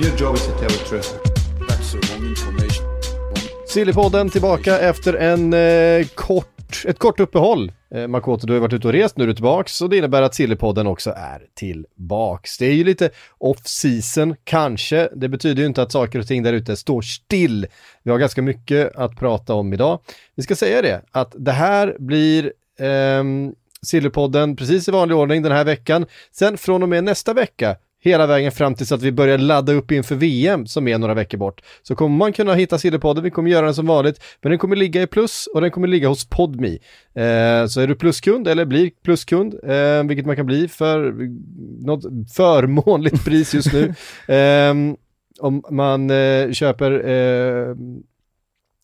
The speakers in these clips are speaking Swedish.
Your job is to tell the truth. That's the wrong information. Sillypodden tillbaka efter en eh, kort, ett kort uppehåll. Eh, Makoto, du har ju varit ute och rest, nu är du tillbaks och det innebär att Sillypodden också är tillbaks. Det är ju lite off-season, kanske. Det betyder ju inte att saker och ting där ute står still. Vi har ganska mycket att prata om idag. Vi ska säga det, att det här blir eh, Sillypodden precis i vanlig ordning den här veckan. Sen från och med nästa vecka hela vägen fram tills att vi börjar ladda upp inför VM som är några veckor bort. Så kommer man kunna hitta Sillypodden, vi kommer göra den som vanligt, men den kommer ligga i plus och den kommer ligga hos Podmi. Eh, så är du pluskund eller blir pluskund, eh, vilket man kan bli för något förmånligt pris just nu. Eh, om man eh, köper eh,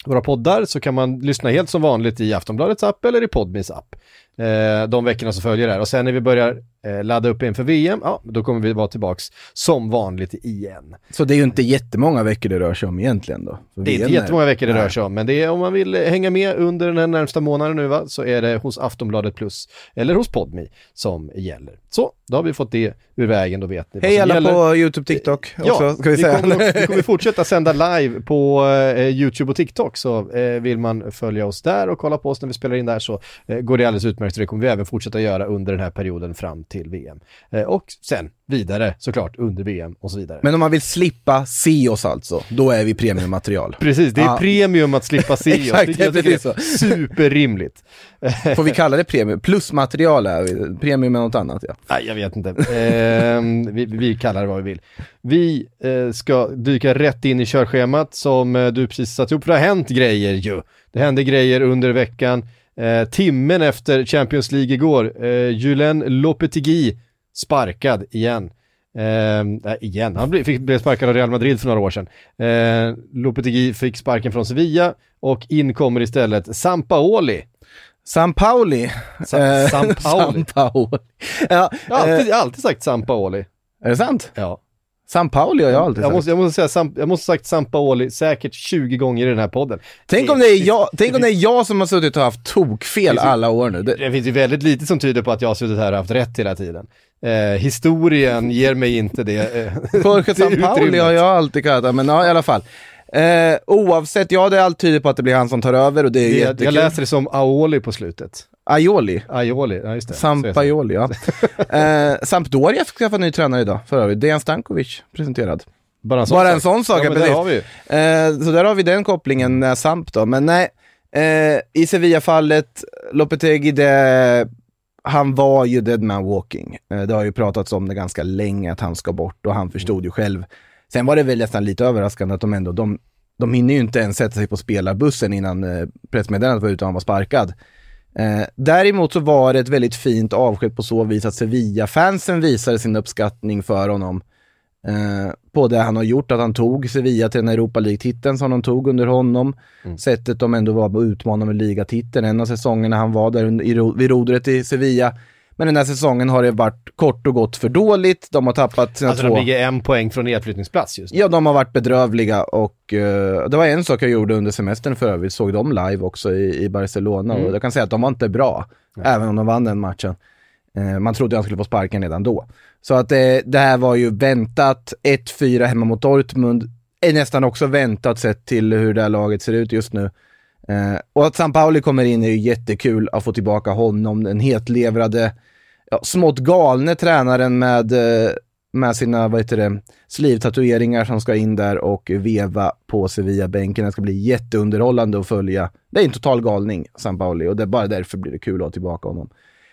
våra poddar så kan man lyssna helt som vanligt i Aftonbladets app eller i Podmis app. Eh, de veckorna som följer där. Och sen när vi börjar eh, ladda upp inför VM, ja, då kommer vi vara tillbaks som vanligt igen. Så det är ju inte jättemånga veckor det rör sig om egentligen då? För Det är inte VM jättemånga veckor det Nej. rör sig om, men det är om man vill hänga med under den närmsta månaden nu va, så är det hos Aftonbladet Plus eller hos Podmi som gäller. Så, då har vi fått det ur vägen, då vet ni Hej alla gäller. på YouTube, TikTok också, Ja, ska vi säga. kommer, vi kommer fortsätta sända live på eh, YouTube och TikTok så eh, vill man följa oss där och kolla på oss när vi spelar in där så eh, går det alldeles utmärkt så det kommer vi även fortsätta göra under den här perioden fram till VM. Eh, och sen vidare såklart under VM och så vidare. Men om man vill slippa se oss alltså, då är vi premiummaterial. Precis, det är Ja. premium att slippa se oss. Exakt, Det- jag det är Superrimligt. Får vi kalla det premium? Plusmaterial är premium är något annat ja. Nej, jag vet inte. Ehm, vi, vi kallar det vad vi vill. Vi eh, ska dyka rätt in i körschemat som eh, du precis satt ihop, för det har hänt grejer ju. Det hände grejer under veckan. Eh, timmen efter Champions League igår, eh, Julen Lopetegui sparkad igen. Eh, igen, han blev, fick, blev sparkad av Real Madrid för några år sedan. Eh, Lopetegui fick sparken från Sevilla och in kommer istället Sampaoli. San Pauli. Sa- Eh. San Pauli. Ja, Jag har alltid, eh, alltid sagt Sampaoli. är det sant? Ja. San Pauli har jag alltid Jag sagt. måste, jag måste säga, Sam, jag måste sagt Sampaoli säkert 20 gånger i den här podden. Tänk om, det är jag, tänk om det är jag som har suttit och haft tokfel alla år nu. Det, Det finns ju väldigt lite som tyder på att jag har suttit här och haft rätt hela tiden. Eh, historien ger mig inte det. Eh, Jorge San Pauli har jag alltid kallat men ja, i alla fall. Eh, oavsett, ja det är allt tyder på att det blir han som tar över och det är Det, jättekul. jag läser det som Aoli på slutet. Aioli. Aioli, ja just det. Sampaioli, ja. eh, Sampdoria ska skaffa ny tränare idag, för övrigt. Dejan Stankovic presenterad. Bara en sån Bara en sån sak, ja, precis. har vi. Eh, så där har vi den kopplingen, eh, Samp då. Men nej, eh, i Sevilla-fallet, Lopetegui, det, han var ju dead man walking. Eh, det har ju pratats om det ganska länge, att han ska bort och han förstod ju själv. Sen var det väl nästan lite överraskande att de ändå, de, de hinner ju inte ens sätta sig på spelarbussen innan eh, pressmeddelandet var ute och han var sparkad. Eh, däremot så var det ett väldigt fint avsked på så vis att Sevilla-fansen visade sin uppskattning för honom. Eh, på det han har gjort, att han tog Sevilla till den Europa League-titeln som de tog under honom. Sättet de ändå var på att utmana med ligatiteln. En av säsongerna han var där under- i, vid rodret i Sevilla. Men den här säsongen har det varit kort och gott för dåligt. De har tappat sina Alltså två... de ligger en poäng från nedflyttningsplats just nu. Ja, de har varit bedrövliga och eh, det var en sak jag gjorde under semestern för övrigt, såg dem live också i, i Barcelona och jag kan säga att de var inte bra, även om de vann den matchen. Eh, man trodde han skulle få sparken redan då. Så att det, det här var ju väntat, 1-4 hemma mot Dortmund, är nästan också väntat sett till hur det här laget ser ut just nu. Eh, och att San Pauli kommer in är ju jättekul att få tillbaka honom, den hetlevrade, ja, smått galne tränaren med, eh, med sina, vad heter det, slivtatueringar som ska in där och veva på Sevilla-bänken. Det ska bli jätteunderhållande att följa. Det är en total galning, San Pauli, och det är bara därför blir det kul att ha tillbaka honom.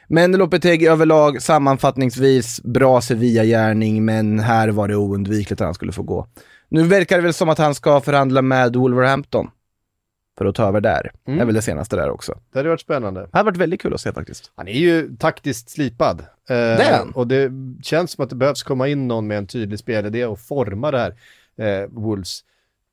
Men Lopetegi överlag, sammanfattningsvis, bra Sevilla-gärning, men här var det oundvikligt att han skulle få gå. Nu verkar det väl som att han ska förhandla med Wolverhampton för att ta över där. Mm. Det är väl det senaste där också. Det hade varit spännande. Det hade varit väldigt kul att se faktiskt. Han är ju taktiskt slipad. Eh, han. Och det känns som att det behövs komma in någon med en tydlig spelidé och forma det här eh, Wolves.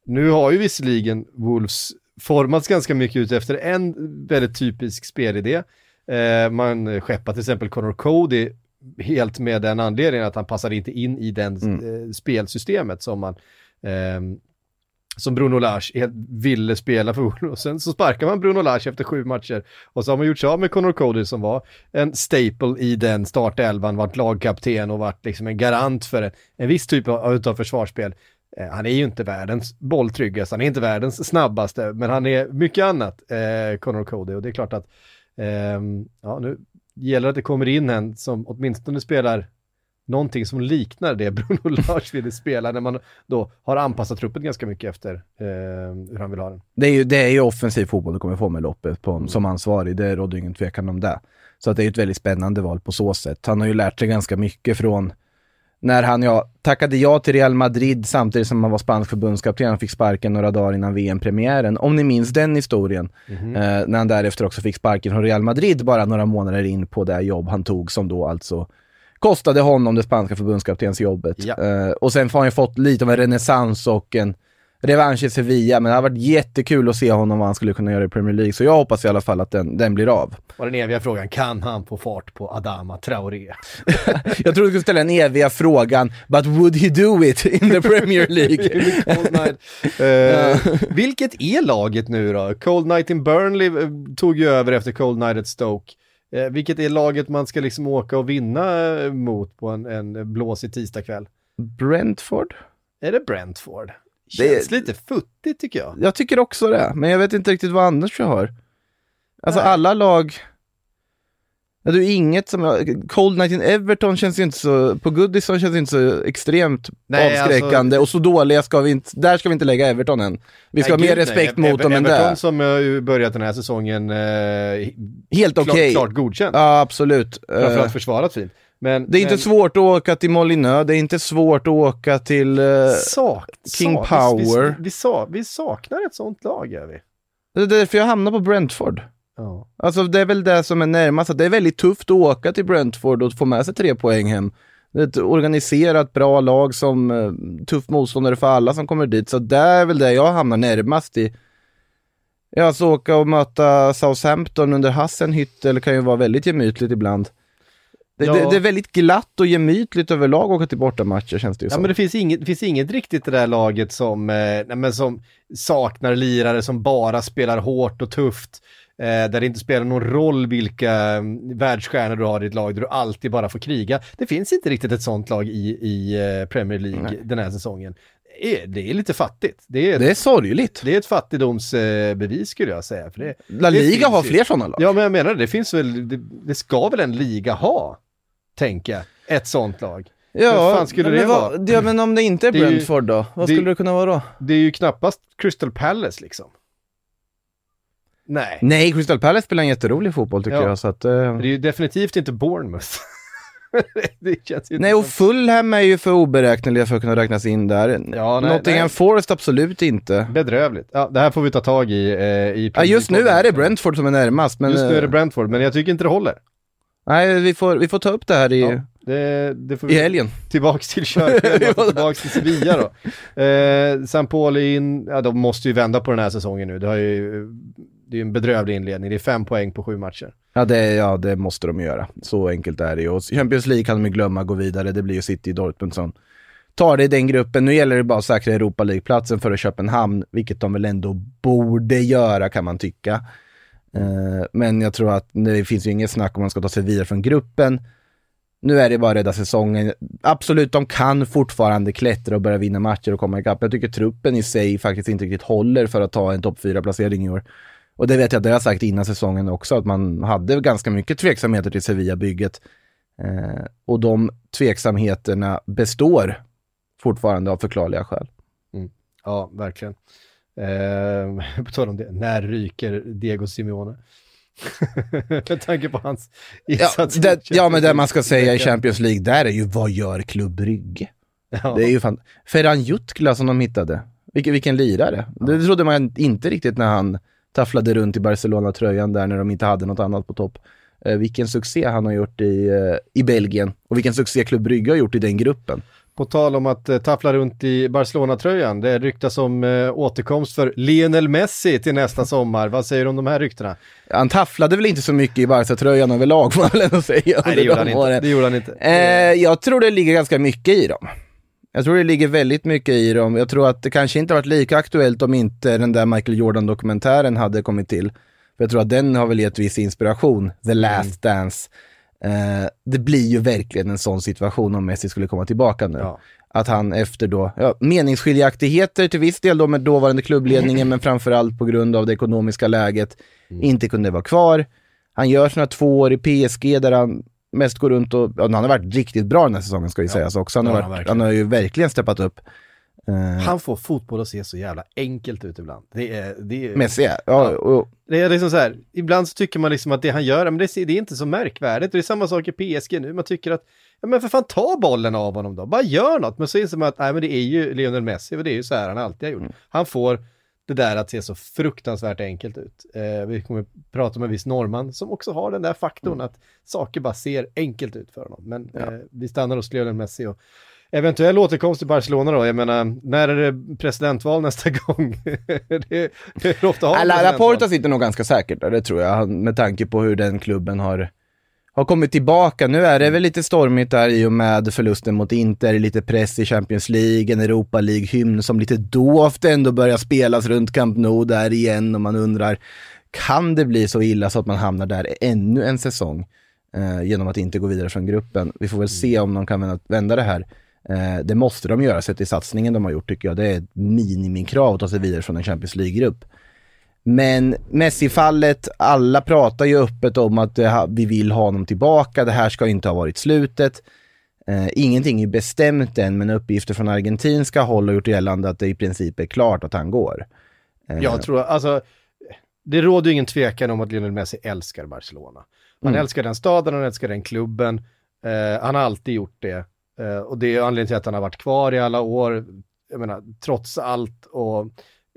Nu har ju visserligen Wolves formats ganska mycket ut efter en väldigt typisk spelidé. Eh, man skeppar till exempel Connor Cody helt med den anledningen att han passar inte in i den Mm. eh, spelsystemet som man ehm, som Bruno Lars helt ville spela för Wolves. Och sen så sparkar man Bruno Lars efter sju matcher och så har man gjort sig av med Connor Cody som var en staple i den startelvan, varit lagkapten och varit liksom en garant för en, en viss typ av, av försvarsspel. Eh, han är ju inte världens bolltryggaste, han är inte världens snabbaste, men han är mycket annat, eh, Connor Cody. Och det är klart att, eh, ja nu gäller det att det kommer in en som åtminstone spelar någonting som liknar det Bruno Lage ville spela när man då har anpassat truppen ganska mycket efter eh, hur han vill ha den. Det är ju, det är ju offensiv fotboll du kommer få med loppet på, som ansvarig, det råder ingen tvekan om det. Så att det är ett väldigt spännande val på så sätt. Han har ju lärt sig ganska mycket från när han ja, tackade ja till Real Madrid samtidigt som han var spansk förbundskapten. Han fick sparken några dagar innan VM-premiären. Om ni minns den historien. Eh, när han därefter också fick sparken från Real Madrid bara några månader in på det jobb han tog som då alltså kostade honom det spanska förbundskaptensjobbet. Ja. Eh, och sen har han ju fått lite av en renässans och en revansch i Sevilla, men det har varit jättekul att se honom vad han skulle kunna göra i Premier League. Så jag hoppas i alla fall att den, den blir av. Och den eviga frågan, kan han få fart på Adama Traoré? Jag trodde du skulle ställa den eviga frågan, but would he do it in the Premier League? Eh, vilket är laget nu då? Cold Night in Burnley tog ju över efter Cold Night at Stoke. Eh, vilket är laget man ska liksom åka och vinna eh, mot på en, en blåsig tisdagkväll? Brentford? Är det Brentford? Det- Känns lite futtigt tycker jag. Jag tycker också det, men jag vet inte riktigt vad Anders har. Alltså Nej. alla lag... Ja, är inget som jag... Cold Night in Everton känns ju inte så... På Goodison känns det inte så extremt Nej, avskräckande och så dåliga ska vi inte... Där ska vi inte lägga Everton än. Vi ska Nej, ha mer respekt nej. mot Ever- dem än Everton det. som har ju börjat den här säsongen eh, Helt klart, okej. klart godkänt. Ja, absolut. Framförallt Eh, försvarat fint. Men, det är inte men, svårt att åka till Molineux, det är inte svårt att åka till... eh, Sak, King Power. Vi, vi, vi, vi saknar ett sånt lag, gör vi. Det är därför jag hamnar på Brentford. Ja. Alltså det är väl det som är närmast, det är väldigt tufft att åka till Brentford och få med sig tre poäng hem. Det är ett organiserat bra lag som eh, tuff motståndare för alla som kommer dit, så det är väl det jag hamnar närmast i. Ja, alltså åka och möta Southampton under Hassenhüttel kan ju vara väldigt gemytligt ibland. Det, Ja. det, det är väldigt glatt och gemytligt överlag att åka till bortamatcher känns det ju Ja som. men det finns inget, det finns inget riktigt i det där laget som, eh, nej, men som saknar lirare som bara spelar hårt och tufft. Eh, där det inte spelar någon roll vilka mm, världsstjärnor du har i ditt lag, där du alltid bara får kriga. Det finns inte riktigt ett sånt lag i, i eh, Premier League Nej. den här säsongen. Det är, det är lite fattigt. Det är, Det är sorgligt. det är ett fattigdomsbevis skulle jag säga. För det, La Liga har fler sådana lag. Ja men jag menar det, finns väl, det, det ska väl en liga ha, tänker jag, ett sånt lag. Vad fan skulle men det vad- vara? Ja, men om det inte är Brentford då? Vad skulle det kunna vara då? Det är ju knappast Crystal Palace liksom. Nej. Nej, Crystal Palace spelar en jätterolig fotboll tycker Ja. jag. Så att, eh, Det är ju definitivt inte Bournemouth. Nej, och Fulham är ju för oberäkneliga för att kunna räknas in där. Ja, nej, Nottingham nej. Forest absolut inte. Bedrövligt. Ja, det här får vi ta tag i. Eh, i Ja, just nu är det Brentford som är närmast, men... Just nu är det eh, Brentford, men jag tycker inte det håller. Nej, vi får, vi får ta upp det här i, Ja, det, det får i vi helgen. tillbaks till och tillbaks till Sevilla då. Eh, San Pauli in, ja de måste ju vända på den här säsongen nu. Det, har ju, det är en bedrövlig inledning. Det är fem poäng på sju matcher. Ja det, ja, det måste de göra. Så enkelt är det ju. Och Champions League kan de ju glömma gå vidare. Det blir ju City Dortmund som tar det i den gruppen. Nu gäller det bara att säkra Europa League-platsen för Köpenhamn, vilket de väl ändå borde göra kan man tycka. Eh, men jag tror att det finns ju inget snack om man ska ta sig vidare från gruppen. Nu är det bara att rädda säsongen. Absolut, de kan fortfarande klättra och börja vinna matcher och komma ikapp. Jag tycker truppen i sig faktiskt inte riktigt håller för att ta en topp 4-placering i år. Och det vet jag, det har sagt innan säsongen också, att man hade ganska mycket tveksamheter till Sevilla-bygget. Eh, och de tveksamheterna består fortfarande av förklarliga skäl. Ja, verkligen. Eh, på tal om det, när ryker Diego Simeone? Med tanke på hans Ja, insats. det, ja, men det man ska säga i Champions League, där är ju vad gör Klubb Brygge? Ja. Det är ju fan... Ferran Jutkla som de hittade. Vilken, vilken lirare. Det trodde man inte riktigt när han tafflade runt i Barcelona-tröjan där när de inte hade något annat på topp. Eh, vilken succé han har gjort i, eh, i Belgien och vilken succé Klubb Brygge har gjort i den gruppen. På tal om att eh, taffla runt i Barcelona-tröjan, det ryktas om eh, återkomst för Lionel Messi till nästa sommar. Vad säger du om de här ryktena? Han tafflade väl inte så mycket i Barca-tröjan överlag får man väl ändå säga. Nej, det gjorde han de inte. åren. Det gjorde han inte. Eh, jag tror det ligger ganska mycket i dem. Jag tror det ligger väldigt mycket i dem. Jag tror att det kanske inte varit lika aktuellt om inte den där Michael Jordan-dokumentären hade kommit till. För jag tror att den har väl gett viss inspiration, The Last Dance. Eh, det blir ju verkligen en sån situation om Messi skulle komma tillbaka nu. Ja. Att han efter då, ja, meningsskiljaktigheter till viss del då med dåvarande klubbledningen, men framförallt på grund av det ekonomiska läget, inte kunde vara kvar. Han gör sina två år i PSG där han mest går runt och, ja, han har varit riktigt bra den här säsongen ska ju sägas också. Han har, han varit, verkligen. han har ju verkligen steppat upp. Eh, Han får fotboll att se så jävla enkelt ut ibland. Det är, det är, Messi är, ja, och, det är liksom så här, ibland så tycker man liksom att det han gör, men det, är- det är inte så märkvärdigt. Och det är samma sak i PSG nu, man tycker att, ja men för fan ta bollen av honom då, bara gör något. Men så inser man att, nej men det är ju Lionel Messi, och det är ju så här han alltid har gjort. Han får det där att se så fruktansvärt enkelt ut. Eh, vi kommer prata med en viss norrman som också har den där faktorn att saker bara ser enkelt ut för honom. Men eh, vi stannar hos Lionel Messi och eventuell återkomst till Barcelona då, jag menar, när är det presidentval nästa gång? det, det är ofta har Alla. Laporta sitter nog ganska säkert där, det tror jag, med tanke på hur den klubben har, har kommit tillbaka. Nu är det väl lite stormigt där i och med förlusten mot Inter, lite press i Champions League, en Europa League-hymn som lite dovt ändå börjar spelas runt Camp Nou där igen och man undrar, kan det bli så illa så att man hamnar där ännu en säsong eh, genom att inte gå vidare från gruppen? Vi får väl se om de kan vända, vända det här. Eh, det måste de göra sett till satsningen de har gjort tycker jag. Det är ett minimikrav att ta sig vidare från en Champions League-grupp. Men Messi-fallet, alla pratar ju öppet om att vi vill ha honom tillbaka, det här ska inte ha varit slutet. Eh, ingenting är bestämt än, men uppgifter från argentinska håll har gjort gällande att det i princip är klart att han går. Eh, Jag tror, alltså, det råder ju ingen tvekan om att Lionel Messi älskar Barcelona. Han Mm. älskar den staden, han älskar den klubben. Eh, han har alltid gjort det. Eh, och det är anledningen till att han har varit kvar i alla år. Jag menar, trots allt och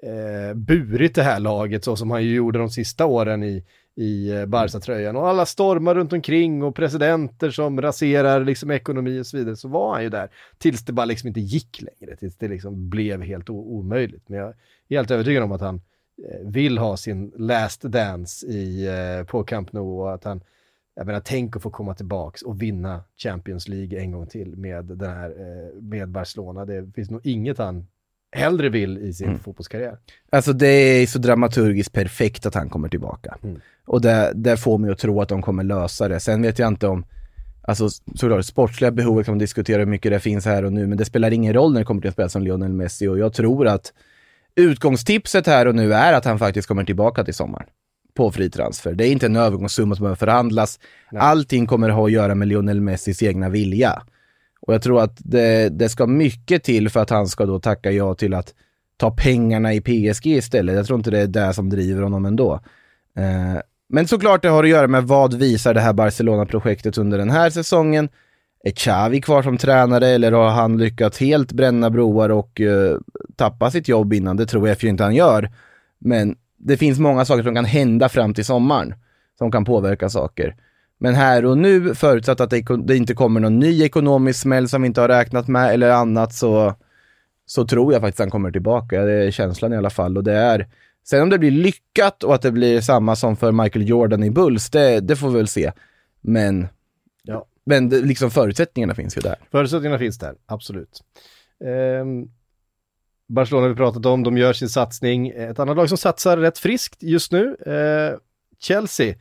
eh, burit det här laget så som han ju gjorde de sista åren i, i eh, Barca-tröjan. Och alla stormar runt omkring och presidenter som raserar liksom ekonomi och så vidare, så var han ju där. Tills det bara liksom inte gick längre, tills det liksom blev helt omöjligt. Men jag är helt övertygad om att han eh, vill ha sin last dance i, eh, på Camp Nou och att han, jag menar, tänk att få komma tillbaks och vinna Champions League en gång till med den här, eh, med Barcelona. Det finns nog inget han hellre vill i sin fotbollskarriär. Alltså det är så dramaturgiskt perfekt att han kommer tillbaka. Mm. Och det, det får mig att tro att de kommer lösa det. Sen vet jag inte om, alltså såklart sportsliga behovet kan man diskutera hur mycket det finns här och nu, men det spelar ingen roll när det kommer till en spelare som Lionel Messi och jag tror att utgångstipset här och nu är att han faktiskt kommer tillbaka till sommaren på fri transfer. Det är inte en övergångssumma som behöver förhandlas. Allting kommer ha att göra med Lionel Messis egna vilja. Och jag tror att det, det ska mycket till för att han ska då tacka ja till att ta pengarna i PSG istället. Jag tror inte det är det som driver honom ändå. Eh, men såklart det har att göra med vad visar det här Barcelona-projektet under den här säsongen. Är Xavi kvar som tränare eller har han lyckats helt bränna broar och eh, tappa sitt jobb innan? Det tror jag för inte han gör. Men det finns många saker som kan hända fram till sommaren som kan påverka saker. Men här och nu, förutsatt att det, inte kommer någon ny ekonomisk smäll som vi inte har räknat med eller annat, så, så tror jag faktiskt han kommer tillbaka. Det är känslan i alla fall. Och det är, sen om det blir lyckat och att det blir samma som för Michael Jordan i Bulls, det, det får vi väl se. Men, Ja. men det, liksom förutsättningarna finns ju där. Förutsättningarna finns där, absolut. Ehm, Barcelona har vi pratat om, de gör sin satsning. Ett annat lag som satsar rätt friskt just nu, eh, Chelsea,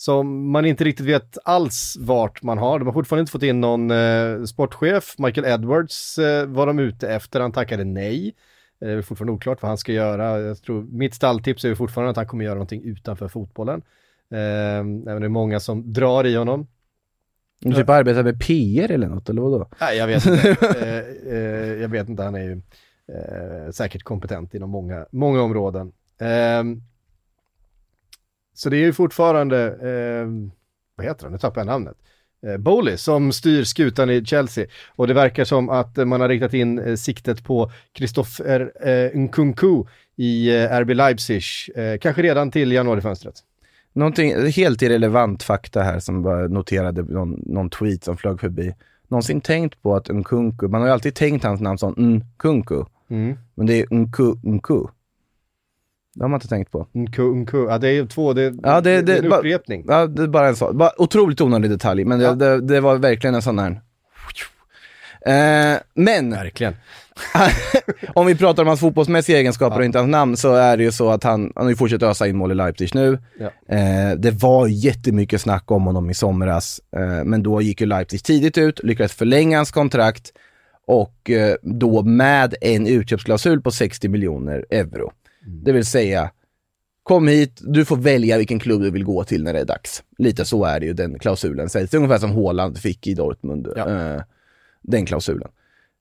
som man inte riktigt vet alls vart man har. De har fortfarande inte fått in någon eh, sportchef. Michael Edwards eh, var de ute efter, han tackade nej. Det är fortfarande oklart vad han ska göra. Jag tror, mitt stalltips är ju fortfarande att han kommer göra någonting utanför fotbollen. Eh, även det är många som drar i honom. Du typ arbetar med PR eller något, eller vadå? Nej, jag vet inte. eh, eh, jag vet inte, han är ju eh, säkert kompetent inom många, många områden. Så det är ju fortfarande, ehm, vad heter han, nu tappar jag namnet. Eh, Bowley som styr skutan i Chelsea och det verkar som att man har riktat in eh, siktet på Christopher eh, Nkunku i eh, RB Leipzig, eh, kanske redan till januarifönstret. Någonting helt irrelevant fakta här som bara noterade någon, någon tweet som flög förbi. Någonsin tänkt på att Nkunku, man har ju alltid tänkt hans namn som Nkunku, Mm. men det är Nku Nku. Det har man inte tänkt på. Nku, Nku. Ja, det är två, det, Ja, det- det är en det- upprepning. Ja, det är bara en sak. Bara otroligt onödig detalj, men det, Ja. det, det var verkligen en sån här. Eh, men Verkligen. om vi pratar om hans fotbollsmässiga egenskaper och inte hans namn så är det ju så att han, han har ju fortsatt ösa in mål i Leipzig nu. Ja. Eh, det var jättemycket snack om honom i somras, eh, men då gick ju Leipzig tidigt ut, lyckades förlänga hans kontrakt och eh, då med en utköpsklausul på 60 miljoner euro. Det vill säga, kom hit, du får välja vilken klubb du vill gå till när det är dags. Lite så är det ju den klausulen sägs. Ungefär som Haaland fick i Dortmund, Ja. eh, den klausulen.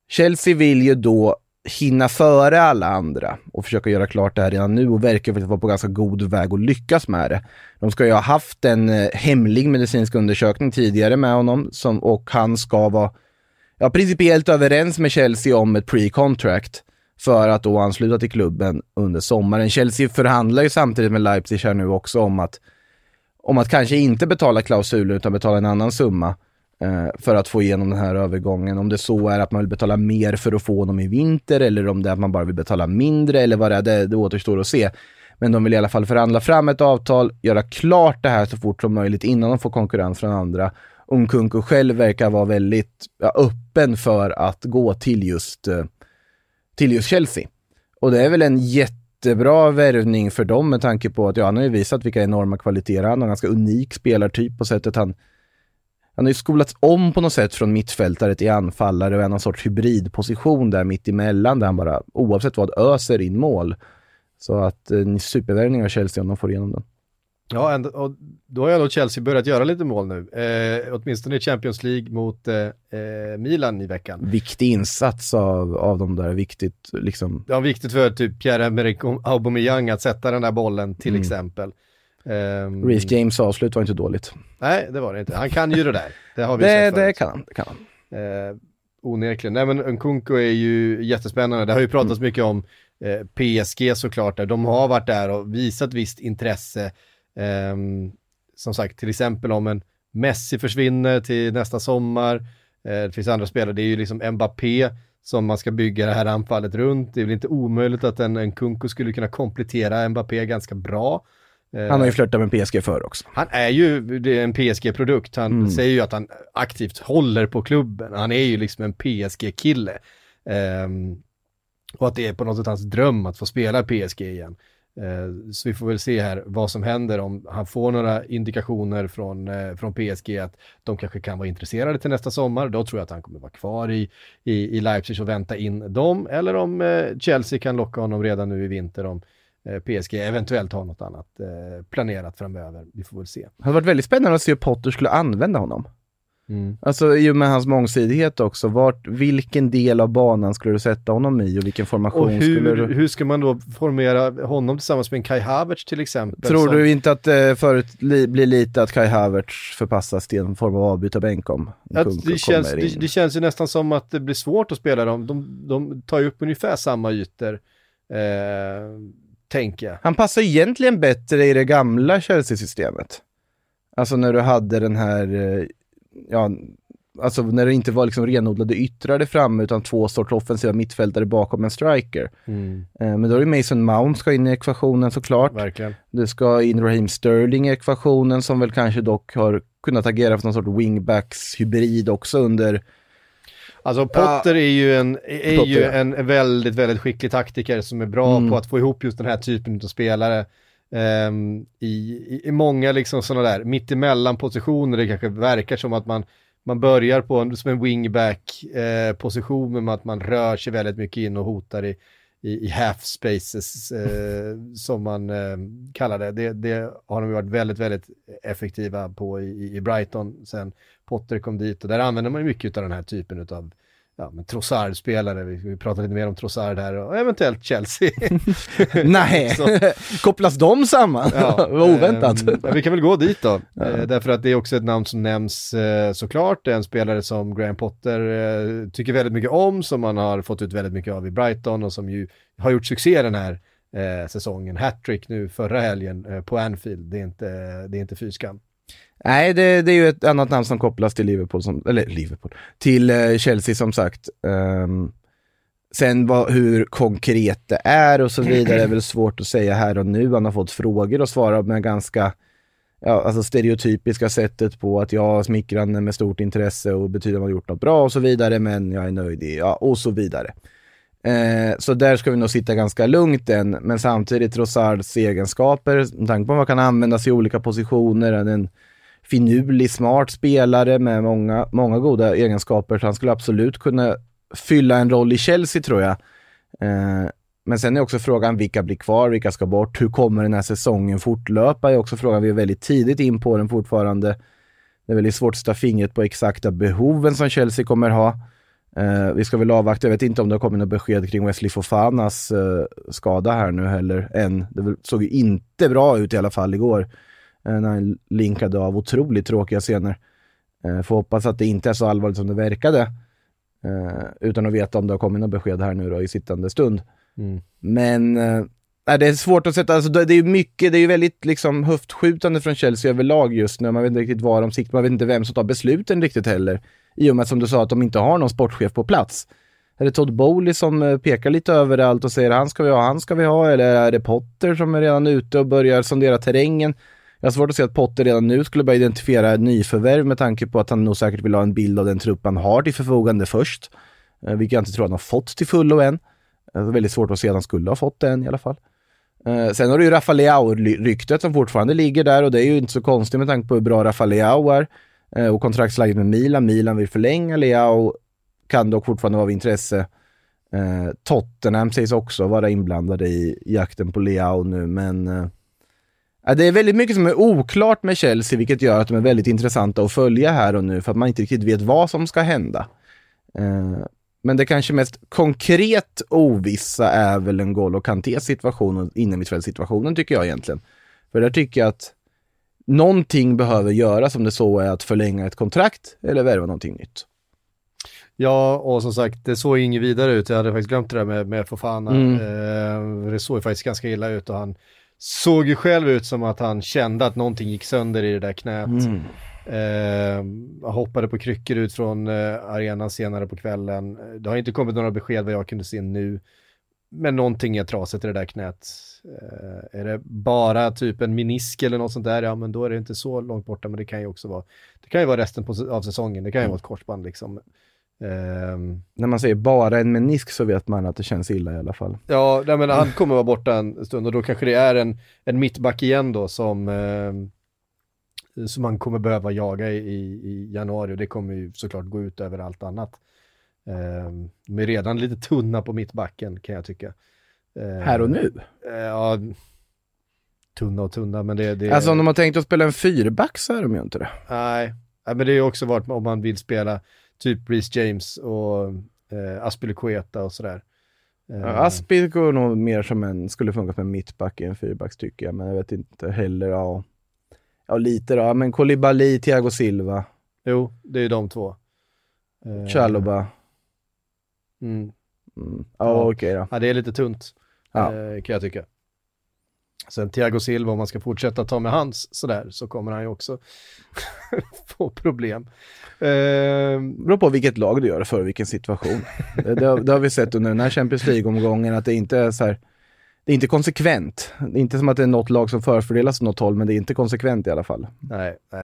Chelsea vill ju då hinna före alla andra och försöka göra klart det här redan nu och verkar faktiskt vara på ganska god väg att lyckas med det. De ska ju ha haft en eh, hemlig medicinsk undersökning tidigare med honom som, och han ska vara ja, principiellt överens med Chelsea om ett pre-contract för att då ansluta till klubben under sommaren. Chelsea förhandlar ju samtidigt med Leipzig här nu också om att, om att kanske inte betala klausulen utan betala en annan summa eh, för att få igenom den här övergången. Om det så är att man vill betala mer för att få honom i vinter eller om det är att man bara vill betala mindre eller vad det är, det, det återstår att se. Men de vill i alla fall förhandla fram ett avtal, göra klart det här så fort som möjligt innan de får konkurrens från andra. Unkunku själv verkar vara väldigt ja, öppen för att gå till just, eh, till just Chelsea. Och det är väl en jättebra värvning för dem med tanke på att ja, han har ju visat vilka enorma kvaliteter han har. En ganska unik spelartyp på sättet han han har ju skolats om på något sätt från mittfältare till anfallare och en någon sorts hybridposition där mitt emellan där han bara oavsett vad öser in mål. Så att eh, en supervärvning av Chelsea om de får igenom den. Ja, ändå, och då har ju ändå Chelsea börjat göra lite mål nu. Eh, åtminstone i Champions League mot eh, eh, Milan i veckan. Viktig insats av, av de där, viktigt liksom. Det var viktigt för typ Pierre-Emerick Aubameyang att sätta den där bollen till Mm. exempel. Ehm, Reece James avslut var inte dåligt. Nej, det var det inte. Han kan ju det där. Det har vi Det, sett det förut. kan han. Det kan han. Eh, onekligen. Nej men Nkunku är ju jättespännande. Det har ju pratats mycket om eh, PSG såklart. Där. De har varit där och visat visst intresse. Ehm, som sagt, till exempel om en Messi försvinner till nästa sommar. Eh, det finns andra spelare. Det är ju liksom Mbappé som man ska bygga det här anfallet runt. Det är väl inte omöjligt att en, en Kunku skulle kunna komplettera Mbappé ganska bra. Eh, Han har ju flörtat med PSG förr också. han är ju är en PSG-produkt. Han Mm. säger ju att han aktivt håller på klubben. Han är ju liksom en PSG-kille. Ehm, och att det är på något sätt hans dröm att få spela PSG igen. Eh, så vi får väl se här vad som händer om han får några indikationer från, eh, från PSG att de kanske kan vara intresserade till nästa sommar. Då tror jag att han kommer vara kvar i, i, i Leipzig och vänta in dem. Eller om eh, Chelsea kan locka honom redan nu i vinter om PSG eventuellt har något annat planerat framöver. Vi får väl se. Det hade varit väldigt spännande att se hur Potter skulle använda honom. Mm. Alltså i och med hans mångsidighet också, vart, vilken del av banan skulle du sätta honom i och vilken formation Och skulle hur, du... hur ska man då formera honom tillsammans med en Kai Havertz till exempel? Tror som- du inte att det förut li, blir lite att Kai Havertz förpassas till en form av avbytarbänk om att det, känns, det, det känns ju nästan som att det blir svårt att spela dem. De, de tar ju upp ungefär samma ytor, eh, tänker jag. Han passar egentligen bättre i det gamla Chelsea-systemet. Alltså när du hade den här, eh, ja, alltså när det inte var liksom renodlade yttrare framme utan två sorts offensiva mittfältare bakom en striker. Eh, Men då är det Mason Mount ska in i ekvationen såklart. Verkligen. Du ska in Raheem Sterling i ekvationen som väl kanske dock har kunnat agera för någon sorts wingbacks-hybrid också under Alltså Potter är ju, en, är Potter, ju ja. en väldigt, väldigt skicklig taktiker som är bra Mm. på att få ihop just den här typen av spelare. Um, i, i, I många liksom sådana där mittemellan positioner, det kanske verkar som att man, man börjar på en, som en wingback eh, position, men att man rör sig väldigt mycket in och hotar i, i, i half spaces eh, som man eh, kallar det. det. Det har de varit väldigt, väldigt effektiva på i, i Brighton sen Potter kom dit och där använder man mycket av den här typen av ja, men Trossard-spelare, vi, vi pratar lite mer om Trossard här och eventuellt Chelsea. Nej, kopplas de samman? Ja, Vad oväntat. ja, vi kan väl gå dit då, eh, därför att det är också ett namn som nämns eh, såklart. Det är en spelare som Graham Potter eh, tycker väldigt mycket om, som man har fått ut väldigt mycket av i Brighton och som ju har gjort succé den här eh, säsongen. Hattrick nu förra helgen eh, på Anfield, det är inte, det är inte fy skam. Nej, det, det är ju ett annat namn som kopplas till Liverpool, som, eller Liverpool, till eh, Chelsea som sagt. Um, sen vad, hur konkret det är och så vidare är väl svårt att säga här och nu. Han har fått frågor och svarat med ganska ja, alltså stereotypiska sättet på att jag smickrande med stort intresse och betyder att man gjort något bra och så vidare, men jag är nöjd i, ja, och så vidare. Eh, så där ska vi nog sitta ganska lugnt än, men samtidigt Rosards egenskaper, med tanke på vad han kan användas i olika positioner, han är en finurlig, smart spelare med många, många goda egenskaper, så han skulle absolut kunna fylla en roll i Chelsea tror jag. Eh, men sen är också frågan vilka blir kvar, vilka ska bort, hur kommer den här säsongen fortlöpa? är också frågan, vi är väldigt tidigt in på den fortfarande. Det är väldigt svårt att sätta fingret på exakta behoven som Chelsea kommer ha. Eh, vi ska väl avvakta, jag vet inte om det har kommit något besked kring Wesley Fofanas eh, skada här nu heller än. Det såg ju inte bra ut i alla fall igår. Eh, när han linkade av otroligt tråkiga scener. Eh, får hoppas att det inte är så allvarligt som det verkade. Eh, utan att veta om det har kommit något besked här nu då i sittande stund. Mm. Men eh, nej, det är svårt att sätta, alltså, det är mycket, det är ju väldigt liksom höftskjutande från Chelsea överlag just nu. Man vet inte riktigt var de siktar, man vet inte vem som tar besluten riktigt heller. I och med som du sa att de inte har någon sportchef på plats. Är det Todd Bowley som eh, pekar lite överallt och säger han ska vi ha, han ska vi ha, eller är det Potter som är redan ute och börjar sondera terrängen? Jag har svårt att se att Potter redan nu skulle börja identifiera nyförvärv med tanke på att han nog säkert vill ha en bild av den trupp han har till förfogande först. Eh, vilket jag inte tror han har fått till fullo än. Eh, det är väldigt svårt att se att han skulle ha fått det än i alla fall. Sen har du ju Rafaleao-ryktet som fortfarande ligger där och det är ju inte så konstigt med tanke på hur bra Rafaleao är. Eh, och kontraktsläget med Milan, Milan vill förlänga Leao, kan dock fortfarande vara av intresse. Eh, Tottenham sägs också vara inblandade i jakten på Leao nu, men eh, det är väldigt mycket som är oklart med Chelsea, vilket gör att de är väldigt intressanta att följa här och nu, för att man inte riktigt vet vad som ska hända. Eh, men det kanske mest konkret ovissa är väl en N'Golo Kantés situation och innermittfältssituationen tycker jag egentligen. För där tycker jag att någonting behöver göras om det så är att förlänga ett kontrakt eller värva någonting nytt. Ja, och som sagt, det såg inget vidare ut. Jag hade faktiskt glömt det där med, med Fofana. Mm. Eh, det såg ju faktiskt ganska illa ut och han såg ju själv ut som att han kände att någonting gick sönder i det där knät. Mm. Eh, hoppade på kryckor ut från eh, arenan senare på kvällen. Det har inte kommit några besked vad jag kunde se nu. Men någonting är trasigt i det där knät. Eh, är det bara typ en menisk eller något sånt där, ja men då är det inte så långt borta, men det kan ju också vara, det kan ju vara resten på, av säsongen, det kan ju Mm. vara ett korsband liksom. Ehm, När man säger bara en menisk så vet man att det känns illa i alla fall. Ja, nej, men han kommer vara borta en stund och då kanske det är en, en mittback igen då som, eh, som man kommer behöva jaga i, i januari och det kommer ju såklart gå ut över allt annat. Eh, de är redan lite tunna på mittbacken kan jag tycka. Eh, Här och nu? Eh, ja, tunna och tunna men det, det Alltså om de har tänkt att spela en fyrback så är de ju inte det. Nej, men det har ju också varit om man vill spela typ Reece James och eh, Aspilicueta och sådär. Eh, Ja, Aspi går nog mer som en, skulle funka som en mittback i en fyrbacks tycker jag, men jag vet inte heller, ja. Ja lite då, men Koulibaly, Thiago Silva, Jo, det är ju de två. Eh, Chalobah. Mm. Mm. Ja, Ja. okej då. Ja, det är lite tunt, Ja. eh, kan jag tycka. Sen Thiago Silva, om man ska fortsätta ta med hans sådär, så kommer han ju också få problem. Eh, beror på vilket lag du gör för, vilken situation. det, det, har- det har vi sett under den här Champions League-omgången, att det inte är så här, det är inte konsekvent. Det är inte som att det är något lag som förfördelas åt något håll, men det är inte konsekvent i alla fall. nej, nej.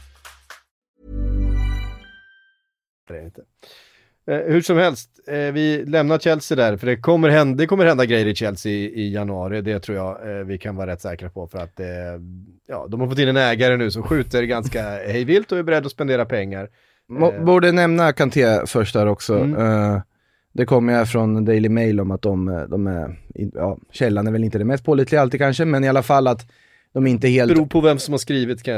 Är inte. Eh, hur som helst, eh, vi lämnar Chelsea där, för det kommer hända, det kommer hända grejer i Chelsea i, i januari, det tror jag eh, vi kan vara rätt säkra på, för att eh, ja, de har fått in en ägare nu som skjuter ganska hejvilt och är beredd att spendera pengar. Eh. Borde nämna Kanté först där också. Mm. Eh, det kommer ju från Daily Mail om att de, de är, ja, källan är väl inte det mest pålitliga alltid kanske, men i alla fall att de inte helt... Beror på vem som har skrivit kan,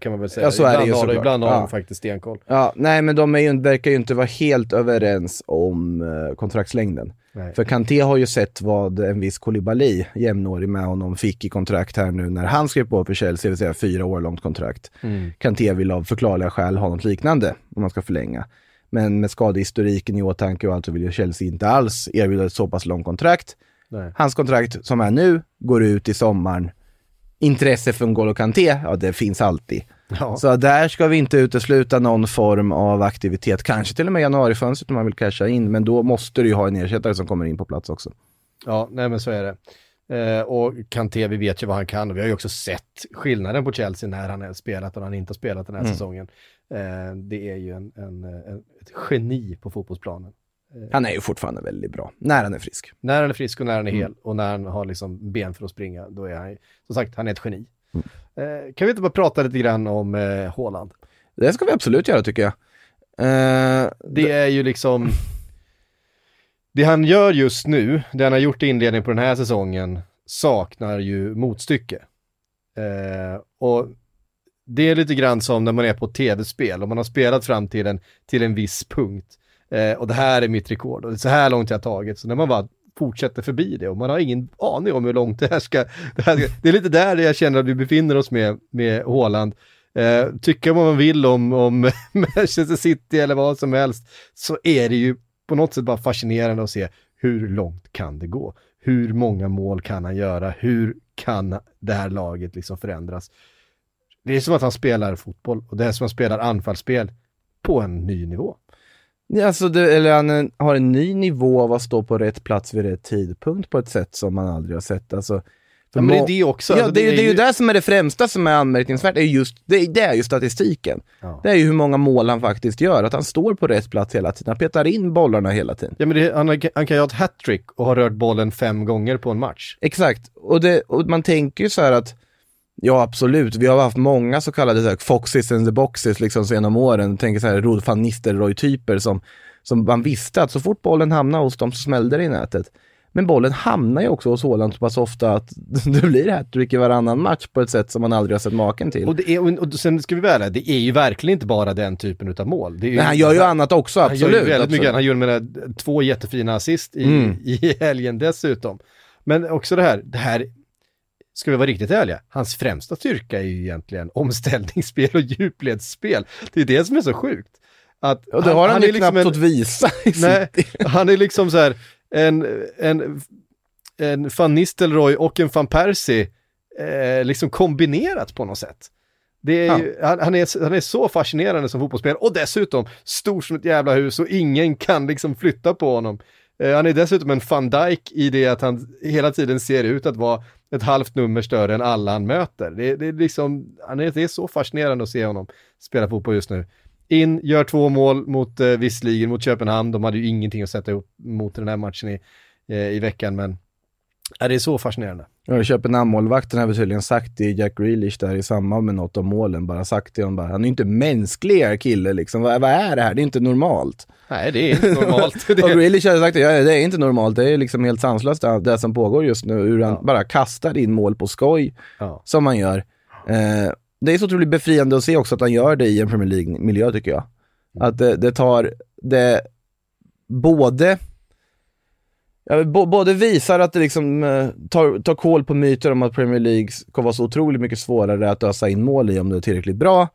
kan man väl säga. Ja, så är det ibland ju har, såklart. ibland har Ja. de faktiskt stenkoll. Ja, nej men de är ju, verkar ju inte vara helt överens om eh, kontraktslängden. Nej. För Kanté har ju sett vad en viss Koulibaly, jämnårig med honom, fick i kontrakt här nu när han skrev på för Chelsea, det vill säga fyra år långt kontrakt. Mm. Kanté vill av förklarliga skäl ha något liknande om man ska förlänga. Men med skadehistoriken i åtanke och allt så vill ju Chelsea inte alls erbjuda ett så pass långt kontrakt. Nej. Hans kontrakt som är nu går ut i sommaren. Intresse för N'Golo Kanté, ja det finns alltid. Ja. Så där ska vi inte utesluta någon form av aktivitet, kanske till och med januarifönstret om man vill casha in, men då måste du ju ha en ersättare som kommer in på plats också. Ja, nej men så är det. Eh, och Kanté, vi vet ju vad han kan och vi har ju också sett skillnaden på Chelsea när han har spelat och när han inte har spelat den här Mm. säsongen. Eh, det är ju en, en, en, ett geni på fotbollsplanen. Han är ju fortfarande väldigt bra, när han är frisk. När han är frisk och när han är Mm. hel och när han har liksom ben för att springa, då är han, som sagt, han är ett geni. Mm. Eh, kan vi inte bara prata lite grann om eh, Haaland? Det ska vi absolut göra tycker jag. Eh, Det är ju liksom... Det han gör just nu, det han har gjort i inledningen på den här säsongen, saknar ju motstycke. Eh, och det är lite grann som när man är på ett tv-spel och man har spelat fram till en, till en viss punkt. Eh, och det här är mitt rekord och det är så här långt jag har tagit. Så när man bara fortsätter förbi det och man har ingen aning om hur långt det här ska... Det, här ska, det är lite där jag känner att vi befinner oss med, med Haaland. Eh, tycka vad man vill om, om Manchester City eller vad som helst, så är det ju på något sätt bara fascinerande att se hur långt kan det gå? Hur många mål kan han göra? Hur kan det här laget liksom förändras? Det är som att han spelar fotboll och det är som att han spelar anfallsspel på en ny nivå. Alltså det, eller han eh, har en ny nivå av att stå på rätt plats vid rätt tidpunkt på ett sätt som man aldrig har sett. Alltså, Ja, men det är det också. Ja, Alltså, det, det är, det är ju det som är det främsta som är anmärkningsvärt, är just, det, är- det är ju statistiken. Ja. Det är ju hur många mål han faktiskt gör, att han står på rätt plats hela tiden, han petar in bollarna hela tiden. Ja, men det, han, har- han kan ha ett hattrick och ha rört bollen fem gånger på en match. Exakt, och, och man tänker ju så här att Ja absolut, vi har haft många så kallade så här, foxes in the boxes liksom genom åren. Tänker så här Rod van Nistelrooy-typer som, som man visste att så fort bollen hamnade hos dem så smällde det i nätet. Men bollen hamnar ju också hos Haaland så pass ofta att det blir hattrick i varannan match på ett sätt som man aldrig har sett maken till. Och, det är, och, sen ska vi ärliga, det är ju verkligen inte bara den typen av mål. Men han gör ju annat också, Han gör absolut. ju väldigt absolut. mycket, han gör med två jättefina assist i, Mm. i helgen dessutom. Men också det här, det här, ska vi vara riktigt ärliga, hans främsta styrka är ju egentligen omställningsspel och djupledsspel. Det är det som är så sjukt. Att Och det har han, ju är liksom knappt fått visa i Nej, han är liksom så här en, en, en van Nistelrooy och en van Persie eh, liksom kombinerat på något sätt. Det är ju, han, han, är, han är så fascinerande som fotbollsspelare och dessutom stor som ett jävla hus och ingen kan liksom flytta på honom. Eh, han är dessutom en van Dijk i det att han hela tiden ser ut att vara ett halvt nummer större än alla han möter. Det, det är liksom, det är så fascinerande att se honom spela fotboll just nu. In, gör två mål mot eh, visserligen mot Köpenhamn, de hade ju ingenting att sätta upp mot den här matchen i, eh, i veckan, men ja, det är så fascinerande. Ja, Köpenhamn-målvakten har väl tydligen sagt till Jack Grealish där i samband med något av målen, bara sagt till honom bara, han är ju inte mänsklig här kille liksom, vad, vad är det här? Det är inte normalt. Nej, det är inte normalt. Det- och Grealish hade sagt ja, det är inte normalt, det är liksom helt sanslöst det, det som pågår just nu, hur han bara kastar in mål på skoj, Ja. som han gör. Eh, det är så otroligt befriande att se också att han gör det i en Premier League-miljö tycker jag. Att det, det tar, det både Ja, både visar att det liksom eh, tar, tar koll på myter om att Premier League kommer vara så otroligt mycket svårare att ösa in mål i om du är tillräckligt bra.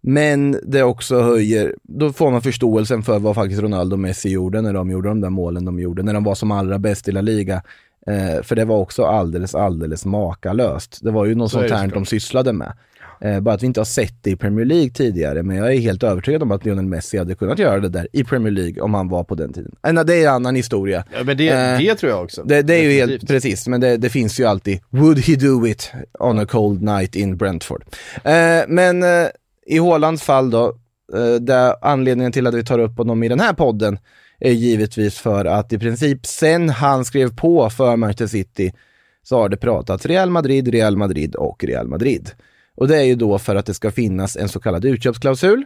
Men det också höjer, då får man förståelsen för vad faktiskt Ronaldo och Messi gjorde när de gjorde de där målen de gjorde, när de var som allra bäst i La Liga. Eh, för det var också alldeles, alldeles makalöst. Det var ju något sånt här de sysslade med. Eh, bara att vi inte har sett det i Premier League tidigare, men jag är helt övertygad om att Lionel Messi hade kunnat göra det där i Premier League om han var på den tiden. Eh, det är en annan historia. Ja, men det, Eh, det tror jag också. Det, det är ju helt precis, men det, det finns ju alltid Would he do it on a cold night in Brentford? Eh, men eh, i Haalands fall då, eh, där anledningen till att vi tar upp honom i den här podden är givetvis för att i princip sen han skrev på för Manchester City så har det pratats Real Madrid, Real Madrid och Real Madrid. Och det är ju då för att det ska finnas en så kallad utköpsklausul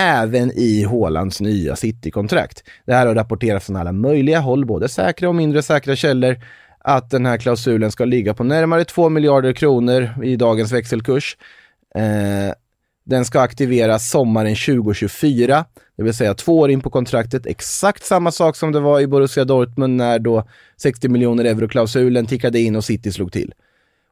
även i Haalands nya City-kontrakt. Det här har rapporterats från alla möjliga håll, både säkra och mindre säkra källor, att den här klausulen ska ligga på närmare 2 miljarder kronor i dagens växelkurs. Eh, den ska aktiveras sommaren 2024, det vill säga två år in på kontraktet. Exakt samma sak som det var i Borussia Dortmund när då 60 miljoner euro-klausulen tickade in och City slog till.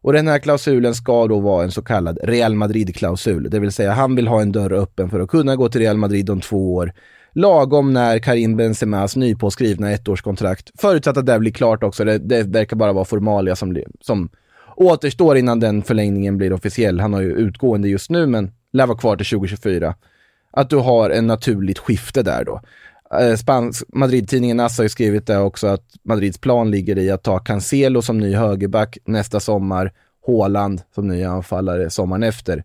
Och den här klausulen ska då vara en så kallad Real Madrid-klausul, det vill säga han vill ha en dörr öppen för att kunna gå till Real Madrid om två år. Lagom när Karim Benzemas nypåskrivna ettårskontrakt, förutsatt att det blir klart också, det, det verkar bara vara formalia som, som återstår innan den förlängningen blir officiell. Han har ju utgående just nu, men lär vara kvar till 2024. Att du har en naturligt skifte där då. Eh, spansk, Madrid-tidningen AS har ju skrivit det också att Madrids plan ligger i att ta Cancelo som ny högerback nästa sommar, Haaland som ny anfallare sommaren efter.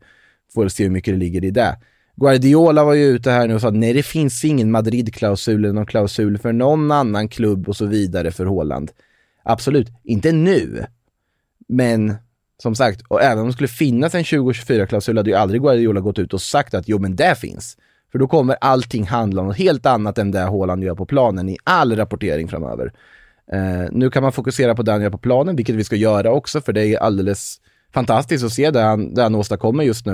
Får se hur mycket det ligger i det. Guardiola var ju ute här nu och sa att nej, det finns ingen Madrid-klausul eller någon klausul för någon annan klubb och så vidare för Haaland. Absolut, inte nu. Men som sagt, och även om det skulle finnas en 2024-klausul hade ju aldrig Guardiola gått ut och sagt att jo men det finns. För då kommer allting handla om något helt annat än det Haaland gör på planen i all rapportering framöver. Eh, nu kan man fokusera på det han gör på planen, vilket vi ska göra också, för det är alldeles fantastiskt att se det han, det han åstadkommer just nu.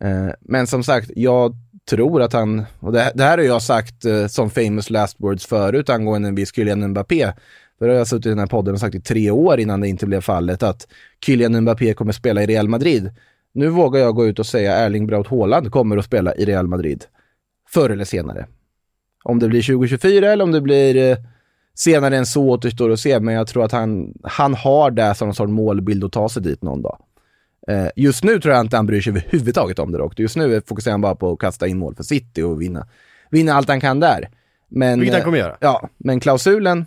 Eh, men som sagt, jag tror att han, och det, det här har jag sagt eh, som famous last words förut angående en viss Kylian Mbappé. För det har jag suttit i den här podden och sagt i tre år innan det inte blev fallet att Kylian Mbappé kommer spela i Real Madrid. Nu vågar jag gå ut och säga Erling Braut Haaland kommer att spela i Real Madrid. Förr eller senare. Om det blir 2024 eller om det blir eh, senare än så återstår att se, men jag tror att han, han har det som en sorts målbild att ta sig dit någon dag. Eh, just nu tror jag inte han bryr sig överhuvudtaget om det dock. Just nu fokuserar han bara på att kasta in mål för City och vinna, vinna allt han kan där. Men, Vilket han eh, kommer göra. Ja, men klausulen,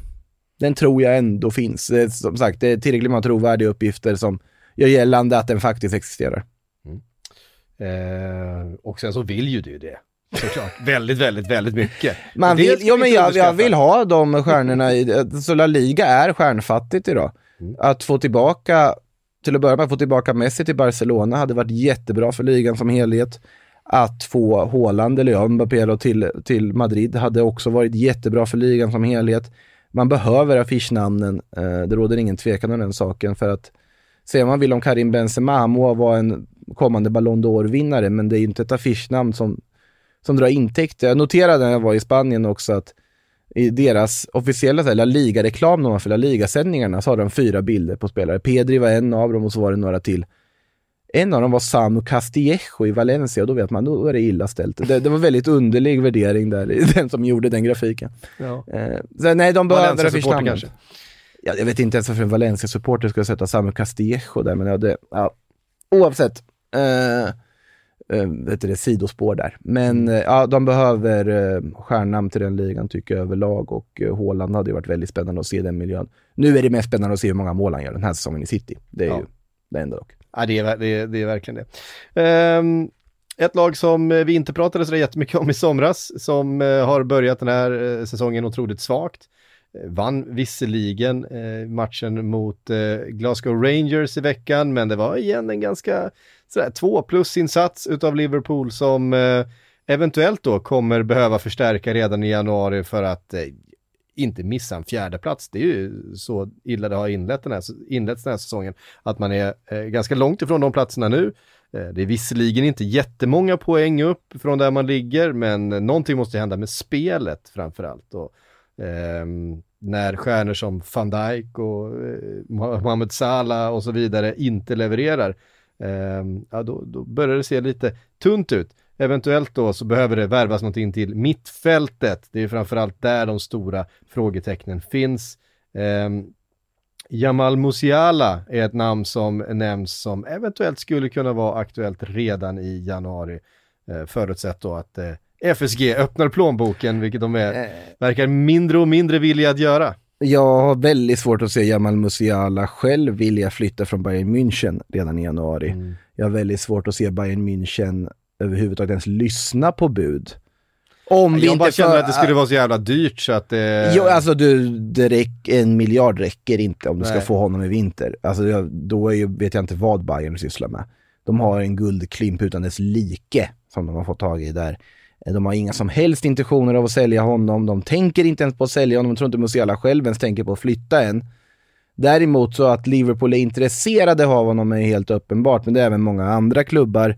den tror jag ändå finns. Som sagt, det är tillräckligt många trovärdiga uppgifter som gör gällande att den faktiskt existerar. Eh, och sen så vill ju du det. Såklart. väldigt, väldigt, väldigt mycket. Man vill, jo, men jag, jag vill ha de stjärnorna i, så La Liga är stjärnfattigt idag. Att få tillbaka, till att börja med, få tillbaka Messi till Barcelona hade varit jättebra för ligan som helhet. Att få Haaland eller ja, Mbappé till, till Madrid hade också varit jättebra för ligan som helhet. Man behöver affischnamnen, eh, det råder ingen tvekan om den saken för att säger man vill om Karim Benzema, må vara en kommande Ballon d'Or-vinnare, men det är inte ett affischnamn som som drar intäkter. Jag noterade när jag var i Spanien också att i deras officiella så här, La Liga-reklam, de har för La Liga-sändningarna, så har de fyra bilder på spelare. Pedri var en av dem och så var det några till. En av dem var Samu Castillejo i Valencia och då vet man, då är det illa ställt. Det, det var väldigt underlig värdering där, den som gjorde den grafiken. Ja. Eh, så, nej, de behöver affischnamnet. kanske. Ja, jag vet inte ens varför en Valencia-supporter skulle sätta Samu Castillejo där, men ja, det, ja. oavsett. Eh, eh, vet du det, sidospår där. Men eh, ja, de behöver eh, stjärnnamn till den ligan tycker jag överlag och eh, Haaland hade ju varit väldigt spännande att se den miljön. Nu är det mest spännande att se hur många mål han gör den här säsongen i City. Det är Ja. ju det enda dock. Ja, det är, det är, det är verkligen det. Ehm, ett lag som vi inte pratade så jättemycket om i somras, som eh, har börjat den här eh, säsongen otroligt svagt. Eh, vann visserligen matchen mot Glasgow Rangers i veckan, men det var igen en ganska sådär, två plus-insats utav Liverpool som eventuellt då kommer behöva förstärka redan i januari för att inte missa en fjärde plats. Det är ju så illa det har inlett den här, inletts den här säsongen, att man är eh, ganska långt ifrån de platserna nu. Eh, det är visserligen inte jättemånga poäng upp från där man ligger, men någonting måste hända med spelet framförallt. Och, eh, när stjärnor som van Dijk och eh, Mohamed Salah och så vidare inte levererar, ehm, ja, då, då börjar det se lite tunt ut. Eventuellt då så behöver det värvas någonting till mittfältet. Det är framförallt där de stora frågetecknen finns. Ehm, Jamal Musiala är ett namn som nämns som eventuellt skulle kunna vara aktuellt redan i januari. Eh, förutsatt då att eh, FSG öppnar plånboken, vilket de är, verkar mindre och mindre villiga att göra. Jag har väldigt svårt att se Jamal Musiala själv vilja flytta från Bayern München redan i januari. Mm. Jag har väldigt svårt att se Bayern München överhuvudtaget ens lyssna på bud. Om vi jag bara känner för- att det skulle vara så jävla dyrt så att det... Jo, alltså du, det räck, en miljard räcker inte om du ska Nej. få honom i vinter. Alltså då är ju, vet jag inte vad Bayern sysslar med. De har en guldklimp utan dess like som de har fått tag i där. De har inga som helst intentioner av att sälja honom. De tänker inte ens på att sälja honom. Jag tror inte Musiala själv ens tänker på att flytta än. Däremot så att Liverpool är intresserade av honom är helt uppenbart, men det är även många andra klubbar.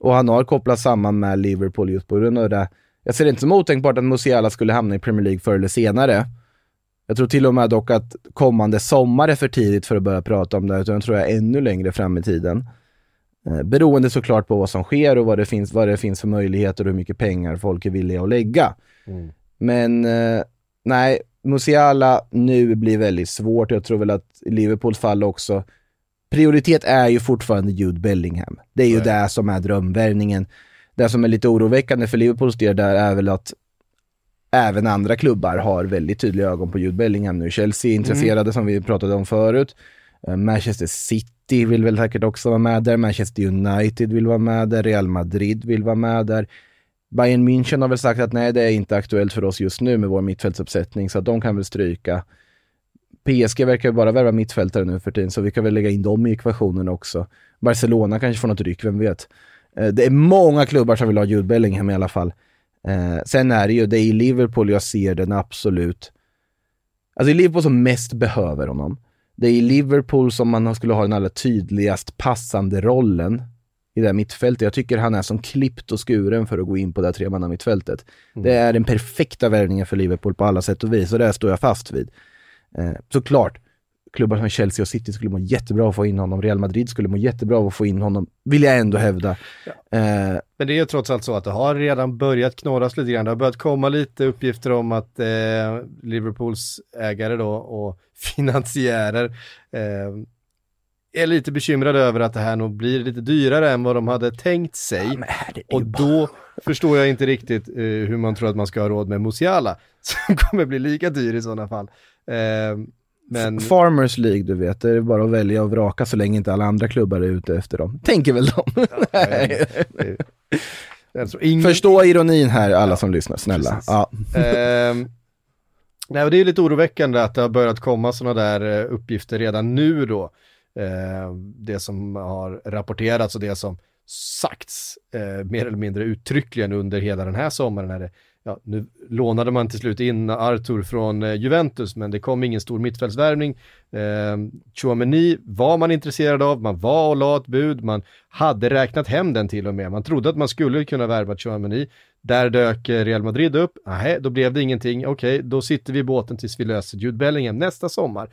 Och han har kopplats samman med Liverpool just på grund av det. Jag ser det inte som otänkbart att Musiala skulle hamna i Premier League förr eller senare. Jag tror till och med dock att kommande sommar är för tidigt för att börja prata om det, utan jag tror jag är ännu längre fram i tiden. Eh, beroende såklart på vad som sker och vad det finns, vad det finns för möjligheter och hur mycket pengar folk är villiga att lägga. Mm. Men eh, nej, Musiala nu blir väldigt svårt. Jag tror väl att i Liverpools fall också, prioritet är ju fortfarande Jude Bellingham. Det är ju det som är drömvärvningen. Det som är lite oroväckande för Liverpools del där är väl att även andra klubbar har väldigt tydliga ögon på Jude Bellingham nu. Chelsea är intresserade som vi pratade om förut. Eh, Manchester City vill väl säkert också vara med där. Manchester United vill vara med där. Real Madrid vill vara med där. Bayern München har väl sagt att nej, det är inte aktuellt för oss just nu med vår mittfältsuppsättning, så att de kan väl stryka. PSG verkar ju bara värva mittfältare nu för tiden, så vi kan väl lägga in dem i ekvationen också. Barcelona kanske får något ryck, vem vet. Eh, Det är många klubbar som vill ha Jude Bellingham i alla fall. Eh, sen är det ju, det är i Liverpool jag ser den absolut, alltså är Liverpool som mest behöver honom. Det är i Liverpool som man skulle ha den allra tydligast passande rollen i det här mittfältet. Jag tycker han är som klippt och skuren för att gå in på det här tremanna mittfältet. Det är den perfekta värvningen för Liverpool på alla sätt och vis och det står jag fast vid. Eh, såklart, klubbar som Chelsea och City skulle må jättebra av att få in honom. Real Madrid skulle må jättebra av att få in honom, vill jag ändå hävda. Eh, Men det är ju trots allt så att det har redan börjat knorras lite grann. Det har börjat komma lite uppgifter om att eh, Liverpools ägare då och finansiärer eh, är lite bekymrade över att det här nog blir lite dyrare än vad de hade tänkt sig. och då förstår jag inte riktigt eh, hur man tror att man ska ha råd med Musiala, som kommer bli lika dyr i sådana fall. Eh, men... Farmers League, du vet, det är bara att välja och vraka så länge inte alla andra klubbar är ute efter dem. Tänker väl de. Alltså, ingen... Förstå ironin här, alla som lyssnar, snälla. Ja. Ehm, nej, det är lite oroväckande att det har börjat komma sådana där eh, uppgifter redan nu då. Ehm, det som har rapporterats och det som sagts eh, mer eller mindre uttryckligen under hela den här sommaren. Är det, ja, nu lånade man till slut in Arthur från eh, Juventus, men det kom ingen stor mittfältsvärvning. Eh, Chouameni var man intresserad av, man var och la ett bud, man hade räknat hem den till och med. Man trodde att man skulle kunna värva Chouameni. Där dök eh, Real Madrid upp, nej, då blev det ingenting. Okej, då sitter vi i båten tills vi löser Jude Bellingham nästa sommar.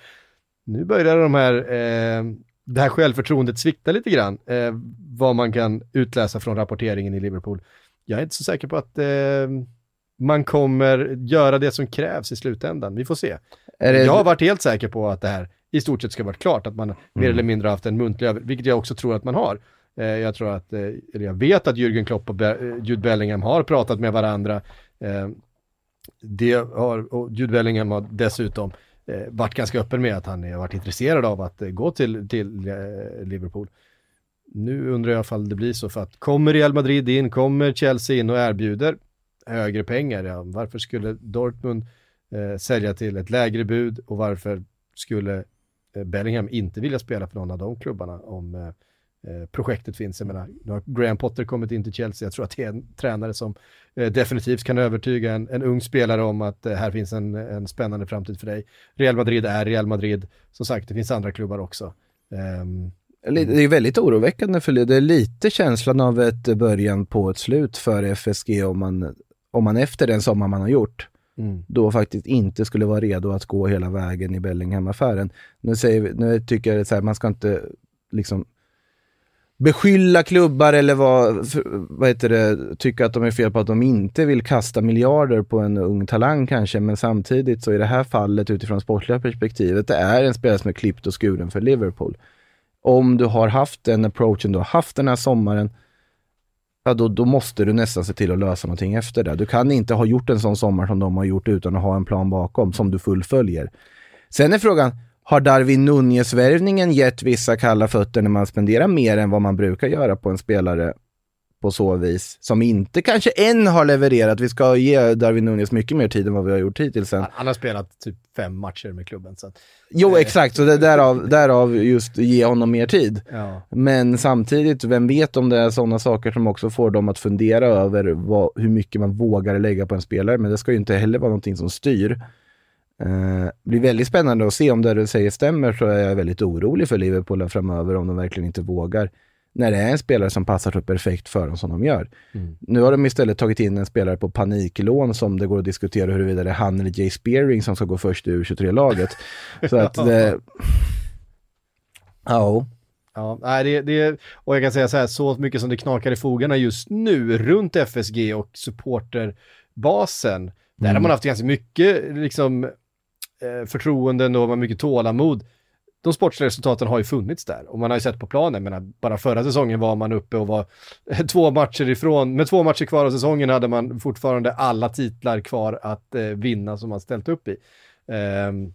Nu börjar de här, eh, det här självförtroendet svikta lite grann, eh, vad man kan utläsa från rapporteringen i Liverpool. Jag är inte så säker på att eh, man kommer göra det som krävs i slutändan. Vi får se. Det- Jag har varit helt säker på att det här i stort sett ska vara klart, att man mer Mm. eller mindre haft en muntlig över, vilket jag också tror att man har. Eh, jag tror att, eh, eller jag vet att Jürgen Klopp och Be- eh, Jude Bellingham har pratat med varandra. Eh, det har, och Jude Bellingham har dessutom varit ganska öppen med att han har varit intresserad av att gå till, till Liverpool. Nu undrar jag ifall det blir så för att kommer Real Madrid in, kommer Chelsea in och erbjuder högre pengar, ja, varför skulle Dortmund eh, sälja till ett lägre bud och varför skulle eh, Bellingham inte vilja spela för någon av de klubbarna om eh, eh, projektet finns. Jag menar, nu har Graham Potter kommit in till Chelsea, jag tror att det är en tränare som eh, definitivt kan övertyga en, en ung spelare om att eh, här finns en, en spännande framtid för dig. Real Madrid är Real Madrid, som sagt det finns andra klubbar också. Um, Det är väldigt oroväckande för det är lite känslan av ett början på ett slut för FSG om man, om man efter den sommar man har gjort Mm. då faktiskt inte skulle vara redo att gå hela vägen i Bellingham-affären. Nu, säger vi, nu tycker jag här, man ska inte liksom beskylla klubbar eller vad, vad heter det, tycka att de är fel på att de inte vill kasta miljarder på en ung talang kanske, men samtidigt så i det här fallet utifrån sportliga perspektivet, det är en spelare som är klippt och skuren för Liverpool. Om du har haft den approachen du har haft den här sommaren, ja då, då måste du nästan se till att lösa någonting efter det. Du kan inte ha gjort en sån sommar som de har gjort utan att ha en plan bakom som du fullföljer. Sen är frågan, har Darwin Nunez-värvningen gett vissa kalla fötter när man spenderar mer än vad man brukar göra på en spelare på så vis, som inte kanske än har levererat. Vi ska ge Darwin Nunez mycket mer tid än vad vi har gjort hittills. Sen. Han har spelat typ fem matcher med klubben. Så att, Jo, eh, exakt. Så det är därav, därav just ge honom mer tid. Ja. Men samtidigt, vem vet om det är sådana saker som också får dem att fundera över vad, hur mycket man vågar lägga på en spelare. Men det ska ju inte heller vara någonting som styr. Eh, blir väldigt spännande att se om det du säger stämmer så är jag väldigt orolig för Liverpool framöver om de verkligen inte vågar. När det är en spelare som passar så perfekt för dem som de gör. Mm. Nu har de istället tagit in en spelare på paniklån som det går att diskutera huruvida det är han eller Jay Spearing som ska gå först i U23-laget. Så att det... Ja. Ja, nej, det, det, och jag kan säga så här, så mycket som det knakar i fogarna just nu runt FSG och supporterbasen, där Mm. har man haft ganska mycket liksom, eh, förtroenden och mycket tålamod. De sportsliga resultaten har ju funnits där och man har ju sett på planen, menar, bara förra säsongen var man uppe och var två matcher ifrån, med två matcher kvar av säsongen hade man fortfarande alla titlar kvar att eh, vinna som man ställt upp i. ehm,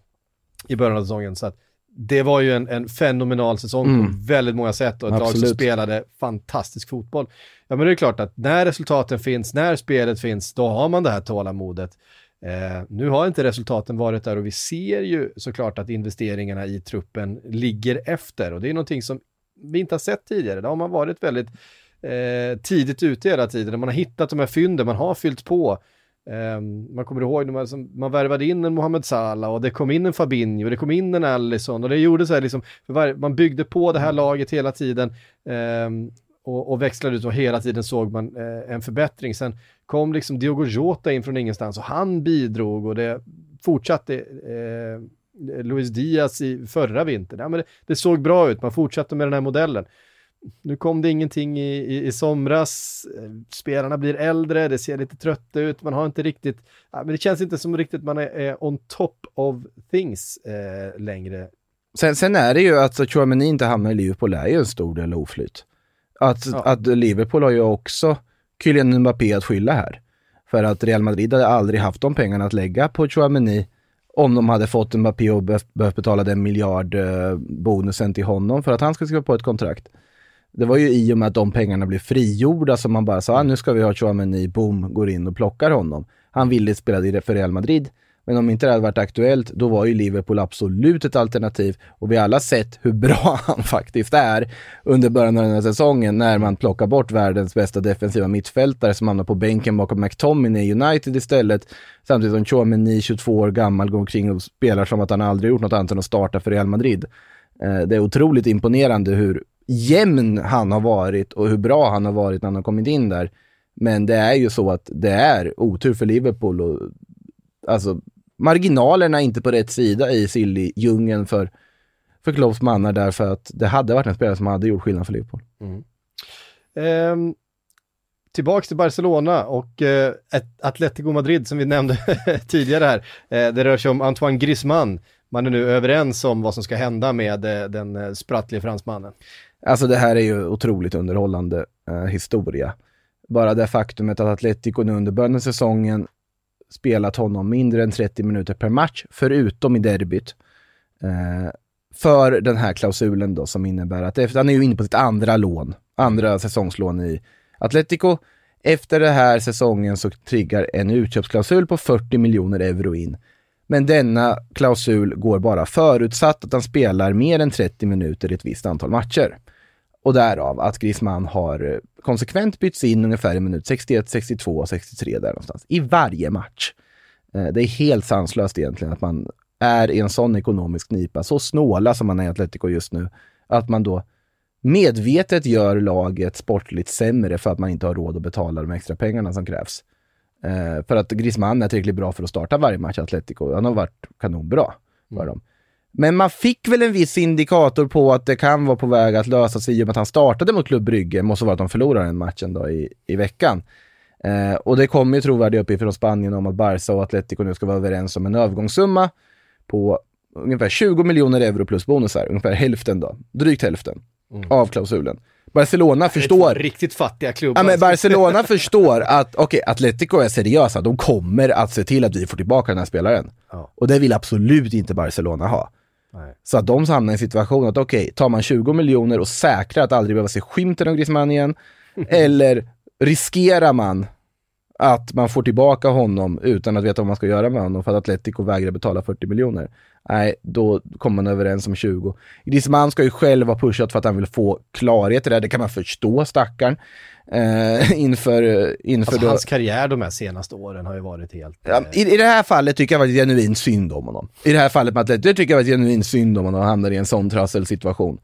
I början av säsongen. Så att det var ju en, en fenomenal säsong på Mm. väldigt många sätt och ett lag som Absolut. spelade fantastisk fotboll. Ja men det är klart att när resultaten finns, när spelet finns, då har man det här tålamodet. Eh, nu har inte resultaten varit där och vi ser ju såklart att investeringarna i truppen ligger efter och det är någonting som vi inte har sett tidigare. Där har man varit väldigt eh, tidigt ute hela tiden, man har hittat de här fynden, man har fyllt på. Eh, man kommer ihåg när man, som, man värvade in en Mohamed Salah och det kom in en Fabinho och det kom in en Allison och det gjorde så här liksom, för var, man byggde på det här laget hela tiden ehm, och, och växlade ut och hela tiden såg man eh, en förbättring. Sen kom liksom Diogo Jota in från ingenstans och han bidrog och det fortsatte eh, Luis Diaz i förra vintern. Ja, men det, det såg bra ut, man fortsatte med den här modellen. Nu kom det ingenting i, i, i somras, Eh, spelarna blir äldre, det ser lite trött ut, man har inte riktigt, ja, men det känns inte som riktigt man är, är on top of things eh, längre. Sen, sen är det ju att Chouameni inte hamnar i Liverpool är ju en stor del oflyt. Att, Ja. att Liverpool har ju också Kylian Mbappé att skylla här. För att Real Madrid hade aldrig haft de pengarna att lägga på Chouameni om de hade fått Mbappé och behövt, betala den miljard eh, bonusen till honom för att han skulle skriva på ett kontrakt. Det var ju i och med att de pengarna blev frigjorda som man bara sa, ah, nu ska vi ha Chouameni, boom, går in och plockar honom. Han ville spela för Real Madrid, men om inte det hade varit aktuellt, då var ju Liverpool absolut ett alternativ. Och vi har alla sett hur bra han faktiskt är under början av den här säsongen när man plockar bort världens bästa defensiva mittfältare som hamnar på bänken bakom McTominay i United istället. Samtidigt som Chouameni, 22 år gammal, går omkring och spelar som att han aldrig gjort något annat än att starta för Real Madrid. Eh, det är otroligt imponerande hur jämn han har varit och hur bra han har varit när han har kommit in där. Men det är ju så att det är otur för Liverpool och alltså marginalerna inte på rätt sida i Silly-djungeln för, för Klopps mannar därför att det hade varit en spelare som hade gjort skillnad för Liverpool. Ehm, tillbaks till Barcelona och ett Atletico Madrid som vi nämnde tidigare här. Eh, det rör sig om Antoine Griezmann. Man är nu överens om vad som ska hända med eh, den sprattlige fransmannen. Alltså det här är ju otroligt underhållande historia. Bara det faktumet att Atletico nu under början av säsongen spelat honom mindre än 30 minuter per match, förutom i derbyt. Eh, för den här klausulen då som innebär att efter, han är ju inne på sitt andra lån, andra säsongslån i Atletico. Efter den här säsongen så triggar en utköpsklausul på 40 miljoner euro in. Men denna klausul går bara förutsatt att han spelar mer än 30 minuter i ett visst antal matcher. Och därav att Griezmann har eh, konsekvent bytts in ungefär i minut 61, 62, 63 där någonstans. I varje match. Eh, Det är helt sanslöst egentligen att man är i en sån ekonomisk knipa, så snåla som man är i Atletico just nu, att man då medvetet gör laget sportligt sämre för att man inte har råd att betala de extra pengarna som krävs. Eh, för att Griezmann är tillräckligt bra för att starta varje match i Atletico. Han har varit kanonbra för dem. Men man fick väl en viss indikator på att det kan vara på väg att lösa sig i och med att han startade mot Club Brygge. Måste vara att de förlorar en matchen då i, i veckan. Eh, och det kommer ju trovärdiga uppgifter från Spanien om att Barca och Atletico nu ska vara överens om en övergångssumma på ungefär 20 miljoner euro plus bonusar, ungefär hälften då, drygt hälften av klausulen. Barcelona förstår... Riktigt fattiga klubbar. Ja, men Barcelona förstår att, okej, Atletico är seriösa, de kommer att se till att vi får tillbaka den här spelaren. Ja. Och det vill absolut inte Barcelona ha. Nej. Så att de hamnar i en situation att okej, tar man 20 miljoner och säkrar att aldrig behöva se skymten av Griezmann igen, eller riskerar man att man får tillbaka honom utan att veta vad man ska göra med honom för att Atletico vägrar betala 40 miljoner. Nej, då kommer man överens om 20. Griezmann ska ju själv ha pushat för att han vill få klarhet i det här. Det kan man förstå, stackarn. Eh, inför inför Alltså, då... hans karriär de här senaste åren har ju varit helt... Ja, i, I det här fallet tycker jag var genuint synd om honom. I det här fallet med Atletico, det tycker jag var genuint synd om honom och hamnar i en sån trasselsituation.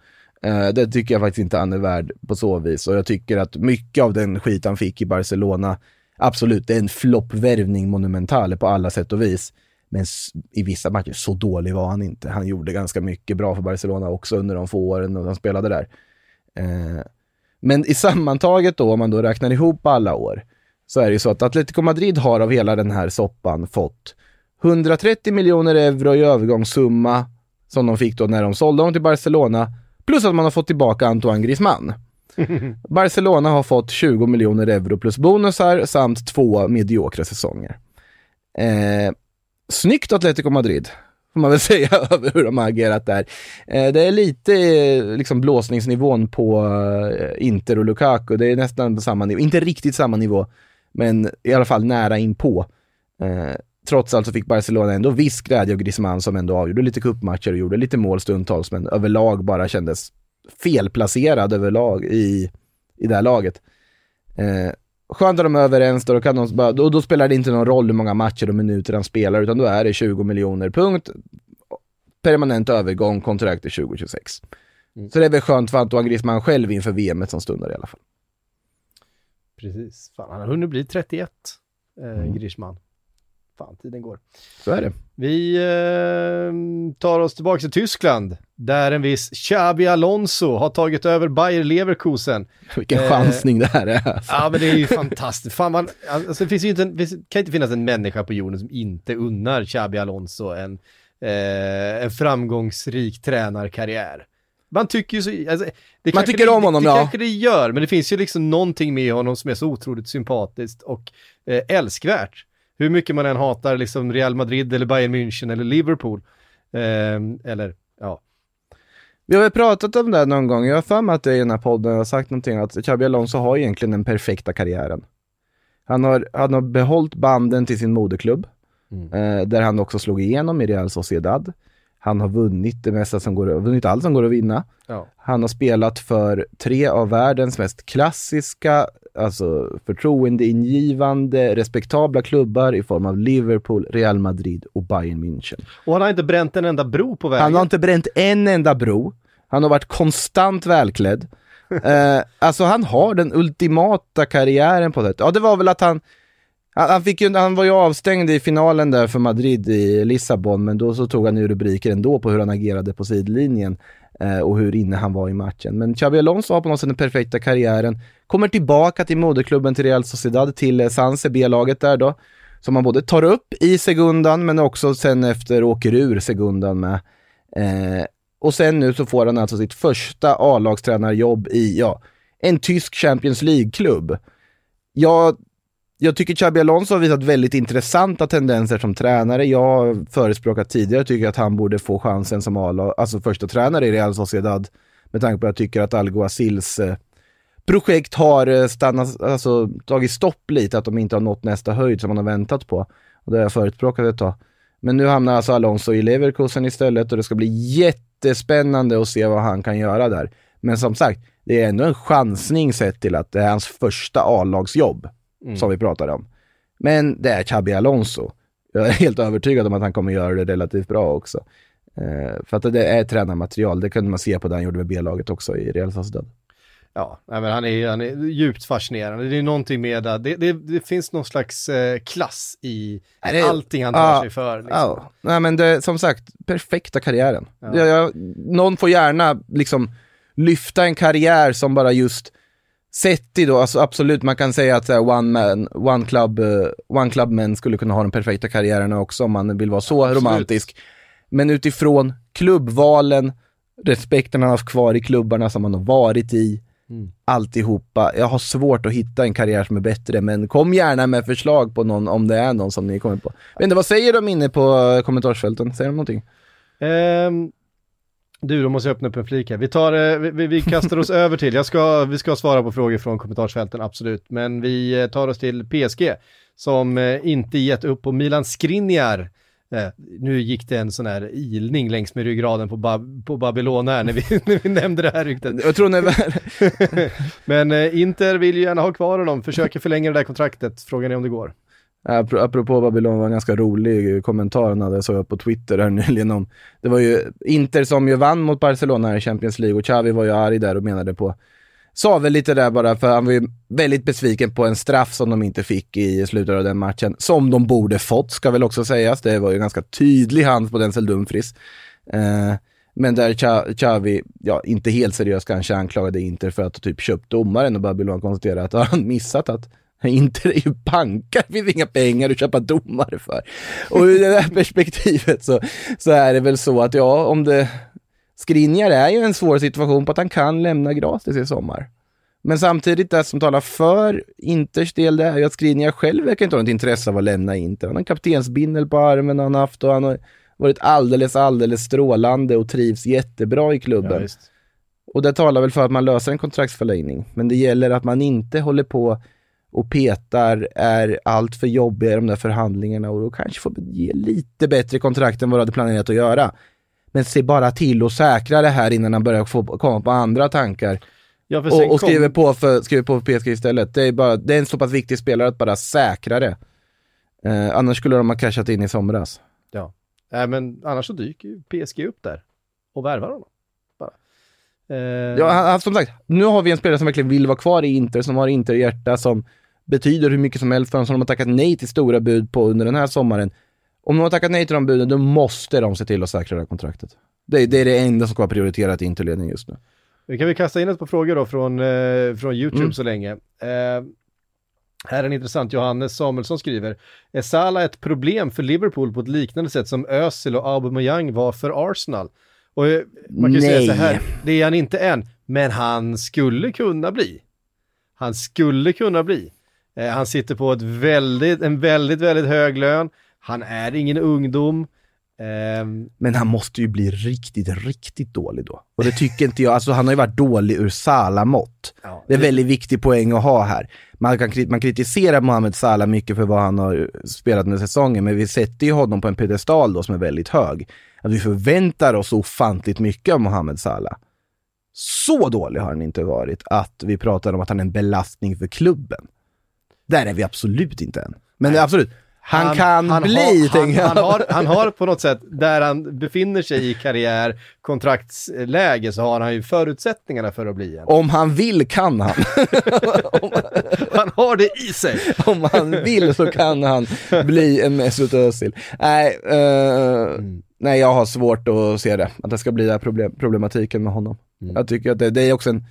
Uh, det tycker jag faktiskt inte han är värd på så vis. Och jag tycker att mycket av den skit han fick i Barcelona, absolut, det är en floppvärvning monumental på alla sätt och vis. Men i vissa matcher, så dålig var han inte. Han gjorde ganska mycket bra för Barcelona också under de få åren han spelade där. Eh, men i sammantaget då, om man då räknar ihop alla år, så är det ju så att Atletico Madrid har av hela den här soppan fått 130 miljoner euro i övergångssumma som de fick då när de sålde honom till Barcelona, plus att man har fått tillbaka Antoine Griezmann. Barcelona har fått 20 miljoner euro plus bonusar samt två mediokra säsonger. Eh, snyggt Atletico Madrid, får man väl säga, över hur de har agerat där. Eh, det är lite eh, liksom blåsningsnivån på eh, Inter och Lukaku, det är nästan på samma nivå, inte riktigt samma nivå, men i alla fall nära inpå. Eh, trots allt så fick Barcelona ändå viss glädje av Griezmann som ändå avgjorde lite cupmatcher och gjorde lite mål stundtals, men överlag bara kändes felplacerad överlag i, i det här laget. Eh, skönt att de är överens, då, kan de bara, då, då spelar det inte någon roll hur många matcher och minuter han spelar, utan då är det 20 miljoner, punkt. Permanent övergång, kontrakt till 2026. Så det är väl skönt för Antoine Griezmann själv inför VM som stundar i alla fall. Precis. Fan, han har hunnit bli 31, eh, Mm. Griezmann. Fan, tiden går. Så är det. Vi eh, tar oss tillbaka till Tyskland, där en viss Xabi Alonso har tagit över Bayer Leverkusen. Vilken Eh, chansning det här är. Alltså. Ja, men det är ju fantastiskt. Fan, man, alltså, det finns ju inte en, det kan inte finnas en människa på jorden som inte unnar Xabi Alonso en, eh, en framgångsrik tränarkarriär. Man tycker ju så, alltså, det Man tycker det, om honom, det, ja. Det kanske det gör, men det finns ju liksom någonting med honom som är så otroligt sympatiskt och eh, älskvärt. Hur mycket man än hatar liksom Real Madrid eller Bayern München eller Liverpool. Eh, eller, ja. Vi har väl pratat om det här någon gång. Jag har för mig att det i den här podden har sagt någonting att Xabi Alonso har egentligen den perfekta karriären. Han har, han har behållit banden till sin moderklubb, eh, där han också slog igenom i Real Sociedad. Han har vunnit det mesta som går, vunnit allt som går att vinna. Ja. Han har spelat för tre av världens mest klassiska, alltså förtroendeingivande, respektabla klubbar i form av Liverpool, Real Madrid och Bayern München. Och han har inte bränt en enda bro på vägen. Han har inte bränt en enda bro. Han har varit konstant välklädd. eh, alltså han har den ultimata karriären på det. Ja, det var väl att han, han, fick ju, han var ju avstängd i finalen där för Madrid i Lissabon, men då så tog han ju rubriker ändå på hur han agerade på sidlinjen Eh, och hur inne han var i matchen. Men Xabi Alonso har på något sätt den perfekta karriären, kommer tillbaka till moderklubben till Real Sociedad, till eh, Sanse, B-laget där då, som han både tar upp i segundan men också sen efter åker ur segundan med. Eh, och sen nu så får han alltså sitt första A-lagstränarjobb i, ja, en tysk Champions League-klubb. Jag, jag tycker Xabi Alonso har visat väldigt intressanta tendenser som tränare. Jag har förespråkat tidigare, tycker att han borde få chansen som A alltså första tränare i Real Sociedad. Med tanke på att jag tycker att Alguacils eh, projekt har eh, stannat, alltså tagit stopp lite, att de inte har nått nästa höjd som man har väntat på. Och det har jag förespråkat ett tag. Men nu hamnar alltså Alonso i Leverkusen istället och det ska bli jättespännande att se vad han kan göra där. Men som sagt, det är ändå en chansning sett till att det är hans första A-lagsjobb Mm. som vi pratade om. Men det är Xabi Alonso. Jag är helt övertygad om att han kommer göra det relativt bra också. Eh, för att det är tränarmaterial, det kunde man se på det han gjorde med B-laget också i Real Sociedad. Ja, men han är, han är djupt fascinerande. Det är någonting med det, det, det finns någon slags eh, klass i Nej, allting han tar ja, sig för. Liksom. Ja, nej men det, som sagt, perfekta karriären. Ja. Jag, jag, någon får gärna liksom lyfta en karriär som bara just sett i då, alltså absolut man kan säga att här, one man, one club, eh, one club men skulle kunna ha den perfekta karriären också om man vill vara så Absolut. romantisk. Men utifrån klubbvalen, respekten han haft kvar i klubbarna som han har varit i, Mm. alltihopa. Jag har svårt att hitta en karriär som är bättre, men kom gärna med förslag på någon, om det är någon som ni kommer på. Inte, vad säger de inne på eh, kommentarsfälten? Säger de någonting? Ehm, du, då måste jag öppna upp en flik här. Vi, tar, eh, vi, vi- kastar oss över till, jag ska, vi ska svara på frågor från kommentarsfälten, absolut. Men vi eh, tar oss till PSG, som eh, inte gett upp på Milan Skriniar. Nu gick det en sån här ilning längs med ryggraden på, Bab- på Babylon här när vi, när vi nämnde det här ryktet. Jag tror väl... Men Inter vill ju gärna ha kvar honom, försöker förlänga det där kontraktet. Frågan är om det går. Apropå Babylon var en ganska rolig kommentar han hade, såg jag på Twitter här nyligen om, det var ju Inter som ju vann mot Barcelona i Champions League och Xavi var ju arg där och menade på, sa väl lite där bara för han var ju väldigt besviken på en straff som de inte fick i slutet av den matchen, som de borde fått ska väl också sägas, det var ju ganska tydlig hand på Denzel Dumfries. Eh, men där Xavi, ja inte helt seriöst kanske anklagade Inter för att ha typ köpt domaren och Babylon konstaterade att han missat att Inter är ju bankar, det finns inga pengar att köpa domare för. Och ur det där perspektivet så, så är det väl så att ja, om det... Skriniar är ju en svår situation på att han kan lämna gratis i sommar. Men samtidigt, det som talar för Inters del, det är ju att Skriniar själv verkar inte ha något intresse av att lämna Inter. Han har en kaptensbindel på armen han haft och han har varit alldeles, alldeles strålande och trivs jättebra i klubben. Ja. Och det talar väl för att man löser en kontraktsförlängning. Men det gäller att man inte håller på och petar, är allt för jobbiga i de där förhandlingarna och då kanske får ge lite bättre kontrakt än vad du hade planerat att göra. Men se bara till att säkra det här innan han börjar få komma på andra tankar. Ja, Och, och kom- skriver, på för, skriver på för PSG istället. Det är, bara, det är en så pass viktig spelare att bara säkra det. Eh, annars skulle de ha cashat in i somras. Ja, Nej, men annars så dyker ju PSG upp där och värvar honom. Eh, Ja, han, han, som sagt, nu har vi en spelare som verkligen vill vara kvar i Inter, som har Inter i hjärta, som betyder hur mycket som helst för dem, som de har tackat nej till stora bud på under den här sommaren. Om de har tackat nej till de buden, då måste de se till att säkra det här kontraktet. Det, är- det är det enda som ska vara prioriterat i Interledningen just nu. Vi kan väl kasta in ett par frågor då från, eh, från YouTube Mm. så länge. Eh, här är en intressant, Johannes Samuelsson skriver, är Salah ett problem för Liverpool på ett liknande sätt som Özil och Aubameyang var för Arsenal? Och eh, man kan ju säga Nej. så här, det är han inte än, men han skulle kunna bli. Han skulle kunna bli. Eh, han sitter på ett väldigt, en väldigt, väldigt hög lön. Han är ingen ungdom. Ehm, Men han måste ju bli riktigt, riktigt dålig då. Och det tycker inte jag, alltså han har ju varit dålig ur Salah-mått. ja, Det är en väldigt viktig poäng att ha här. Man, kan, man kritiserar Mohamed Salah mycket för vad han har spelat under säsongen, men vi sätter ju honom på en pedestal då som är väldigt hög. Att vi förväntar oss ofantligt mycket av Mohamed Salah. Så dålig har han inte varit att vi pratar om att han är en belastning för klubben. Där är vi absolut inte än. Men absolut, han, kan bli, har, han, han, har, han har på något sätt, där han befinner sig i karriär, kontraktsläge, så har han ju förutsättningarna för att bli en. Om han vill kan han. Han har det i sig! Om han vill så kan han bli en Mesut Özil. Nej, eh, nej, jag har svårt att se det. Att det ska bli den problem, problematiken med honom. Jag tycker att det, det är också en,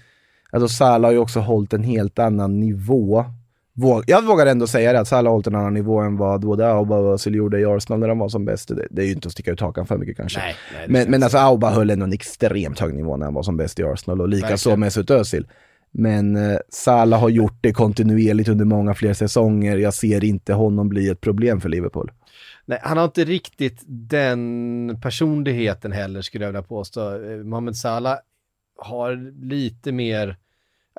alltså Salah har ju också hållit en helt annan nivå. Våg, jag vågar ändå säga det, att Salah har hållit en annan nivå än vad både Auba och Özil gjorde i Arsenal när de var som bäst. Det, det är ju inte att sticka ut hakan för mycket kanske. Nej, nej, men men alltså Auba höll ändå en extremt hög nivå när han var som bäst i Arsenal och likaså. Mesut Özil. Men eh, Salah har gjort det kontinuerligt under många fler säsonger. Jag ser inte honom bli ett problem för Liverpool. Nej, han har inte riktigt den personligheten heller skulle jag vilja påstå. Eh, Mohamed Salah har lite mer,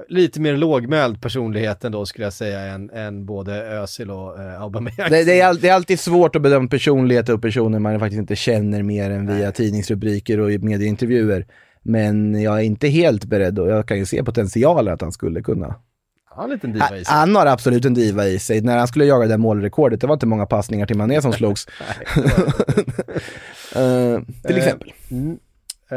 lite mer lågmäld personlighet ändå skulle jag säga än, än både Özil och eh, Aubameyang. Det, det, är all, det är alltid svårt att bedöma personlighet och personer man faktiskt inte känner mer än via tidningsrubriker och medieintervjuer. Men jag är inte helt beredd och jag kan ju se potentialen att han skulle kunna. Han har en diva i sig. han har absolut en diva i sig. När han skulle jaga det där målrekordet, det var inte många passningar till Mané som slogs. Eh, till exempel.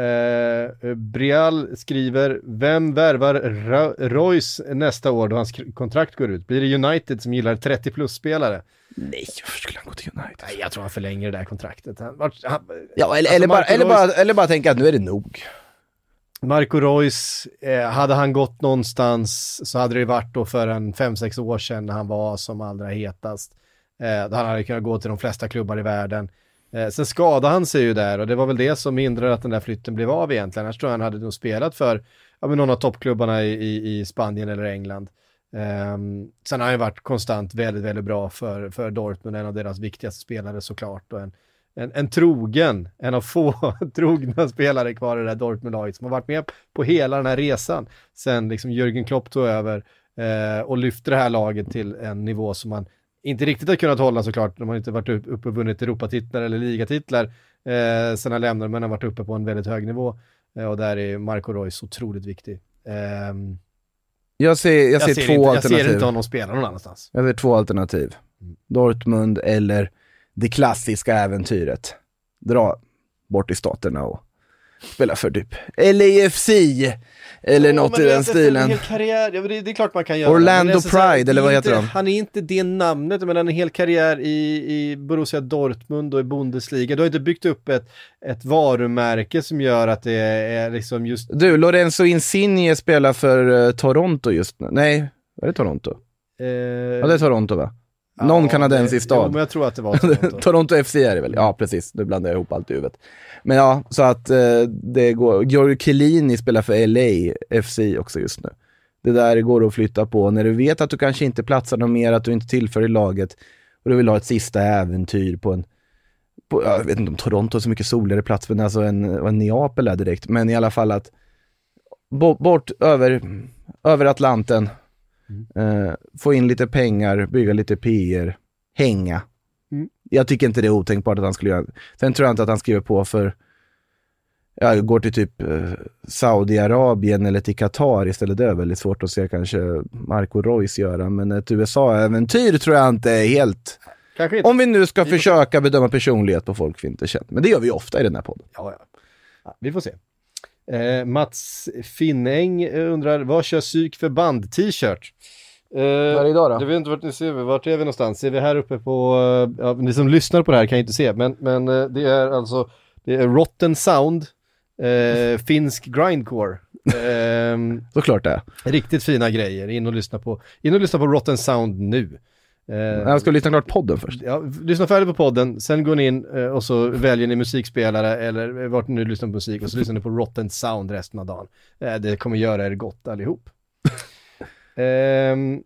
Eh, Brial skriver, vem värvar Ra- Royce nästa år då hans kontrakt går ut? Blir det United som gillar 30 plus-spelare? Nej, varför skulle han gå till United? Nej, jag tror han förlänger det där kontraktet. Han, han, Ja, eller, Alltså, eller, bara, eller, Reus- bara, eller bara tänka att nu är det nog. Marco Reus, eh, hade han gått någonstans så hade det varit då för en 5-6 år sedan när han var som allra hetast. Eh, då han hade kunnat gå till de flesta klubbar i världen. Eh, sen skadade han sig ju där och det var väl det som hindrade att den där flytten blev av egentligen. Annars tror jag han hade nog spelat för ja, någon av toppklubbarna i, i, i Spanien eller England. Um, sen har han ju varit konstant väldigt, väldigt bra för, för Dortmund, en av deras viktigaste spelare såklart. Och en, en, en trogen, en av få trogna spelare kvar i det där Dortmund-laget som har varit med på hela den här resan sen liksom Jürgen Klopp tog över eh, och lyfte det här laget till en nivå som man inte riktigt har kunnat hålla såklart. De har inte varit upp- uppe och vunnit Europatitlar eller ligatitlar eh, sen han lämnade, men har varit uppe på en väldigt hög nivå. Eh, och där är Marco Reus otroligt viktig. Ehm, Jag ser, jag ser, två inte, jag alternativ. ser inte honom spela någon annanstans. Jag ser två alternativ. Dortmund eller det klassiska äventyret. Dra bort i staterna och spela för typ LAFC eller något i den stilen. En karriär, ja, det, det är klart man kan göra. Orlando Pride, det är eller vad inte, heter de? Han är inte det namnet, men en hel karriär i, i Borussia Dortmund och i Bundesliga. Du har inte byggt upp ett, ett varumärke som gör att det är liksom just... Du, Lorenzo Insigne spelar för eh, Toronto just nu. Nej, är det Toronto? Eh, Ja, det är Toronto va? Någon ja, kanadensisk det- Jo, stad. men jag tror att det var Toronto. Toronto FC är det väl? Ja, precis. Nu blandar jag ihop allt i huvudet. Men ja, så att eh, det går. Giorgio Chiellini spelar för LA FC också just nu. Det där går att flytta på. När du vet att du kanske inte platsar något mer, att du inte tillför i laget och du vill ha ett sista äventyr på en på, jag vet inte om Toronto är så mycket soligare plats, men alltså en, vad Neapel är direkt. Men i alla fall att bort, bort över, över Atlanten, eh, få in lite pengar, bygga lite PR, hänga. Mm. Jag tycker inte det är otänkbart att han skulle göra Sen tror jag inte att han skriver på för, jag går till typ eh, Saudiarabien eller till Qatar istället. Det är väldigt svårt att se kanske Marco Reus göra, men ett USA-äventyr tror jag inte är helt... Inte. Om vi nu ska försöka bedöma personlighet på folk vi inte känner. Men det gör vi ofta i den här podden. Ja. ja vi får se. Eh, Mats Finnäng eh, undrar, vad kör psyk för band-t-shirt? Eh, Varje dag då? Jag vet inte vart ni ser, vart är vi någonstans? Ser vi här uppe på, eh, ja, ni som lyssnar på det här kan ju inte se, men, men eh, det är alltså, det är Rotten Sound, eh, finsk grindcore. Ehm, Såklart det riktigt fina grejer, in och lyssna på, in och lyssna på Rotten Sound nu. Eh, Jag ska lyssna klart podden först. Ja, lyssna färdigt på podden, sen går ni in eh, och så väljer ni musikspelare eller eh, vart ni nu lyssnar på musik och så lyssnar ni på Rotten Sound resten av dagen. Det kommer göra er gott allihop. Ehm,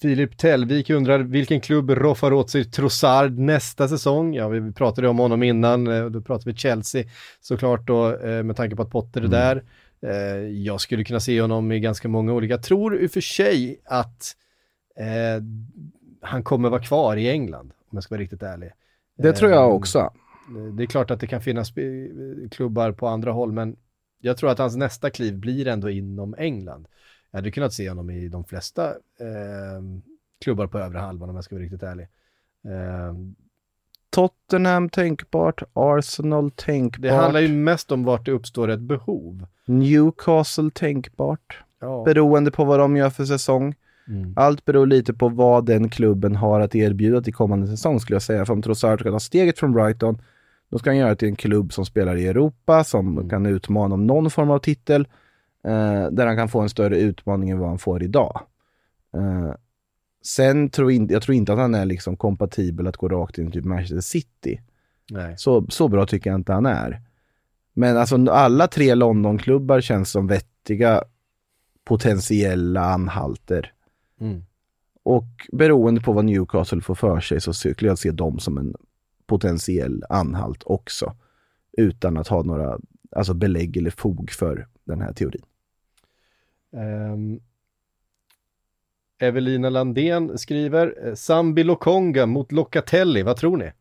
Filip Tellvik undrar vilken klubb roffar åt sig Trossard nästa säsong? Ja, vi pratade om honom innan, då pratade vi Chelsea såklart då med tanke på att Potter är där. Eh, jag skulle kunna se honom i ganska många olika, jag tror i och för sig att eh, han kommer vara kvar i England, om jag ska vara riktigt ärlig. Det tror jag Eh, också. Det är klart att det kan finnas sp- klubbar på andra håll, men jag tror att hans nästa kliv blir ändå inom England. Jag hade kunnat se honom i de flesta eh, klubbar på övre halvan om jag ska vara riktigt ärlig. Eh, Tottenham tänkbart, Arsenal tänkbart, det handlar ju mest om vart det uppstår ett behov. Newcastle tänkbart. Ja. Beroende på vad de gör för säsong. Mm. Allt beror lite på vad den klubben har att erbjuda till kommande säsong skulle jag säga. För om Trossard ska ta steget från Brighton, då ska han göra det till en klubb som spelar i Europa, som Mm. kan utmana om någon form av titel, eh, där han kan få en större utmaning än vad han får idag. Eh, sen tror jag, jag tror inte att han är liksom kompatibel att gå rakt in i typ Manchester City. Nej. Så, så bra tycker jag inte han är. Men alltså alla tre Londonklubbar känns som vettiga potentiella anhalter. Mm. Och beroende på vad Newcastle får för sig så skulle jag se dem som en potentiell anhalt också. Utan att ha några alltså belägg eller fog för den här teorin. Ehm, Evelina Landén skriver, eh, Sambi Lokonga mot Locatelli, vad tror ni?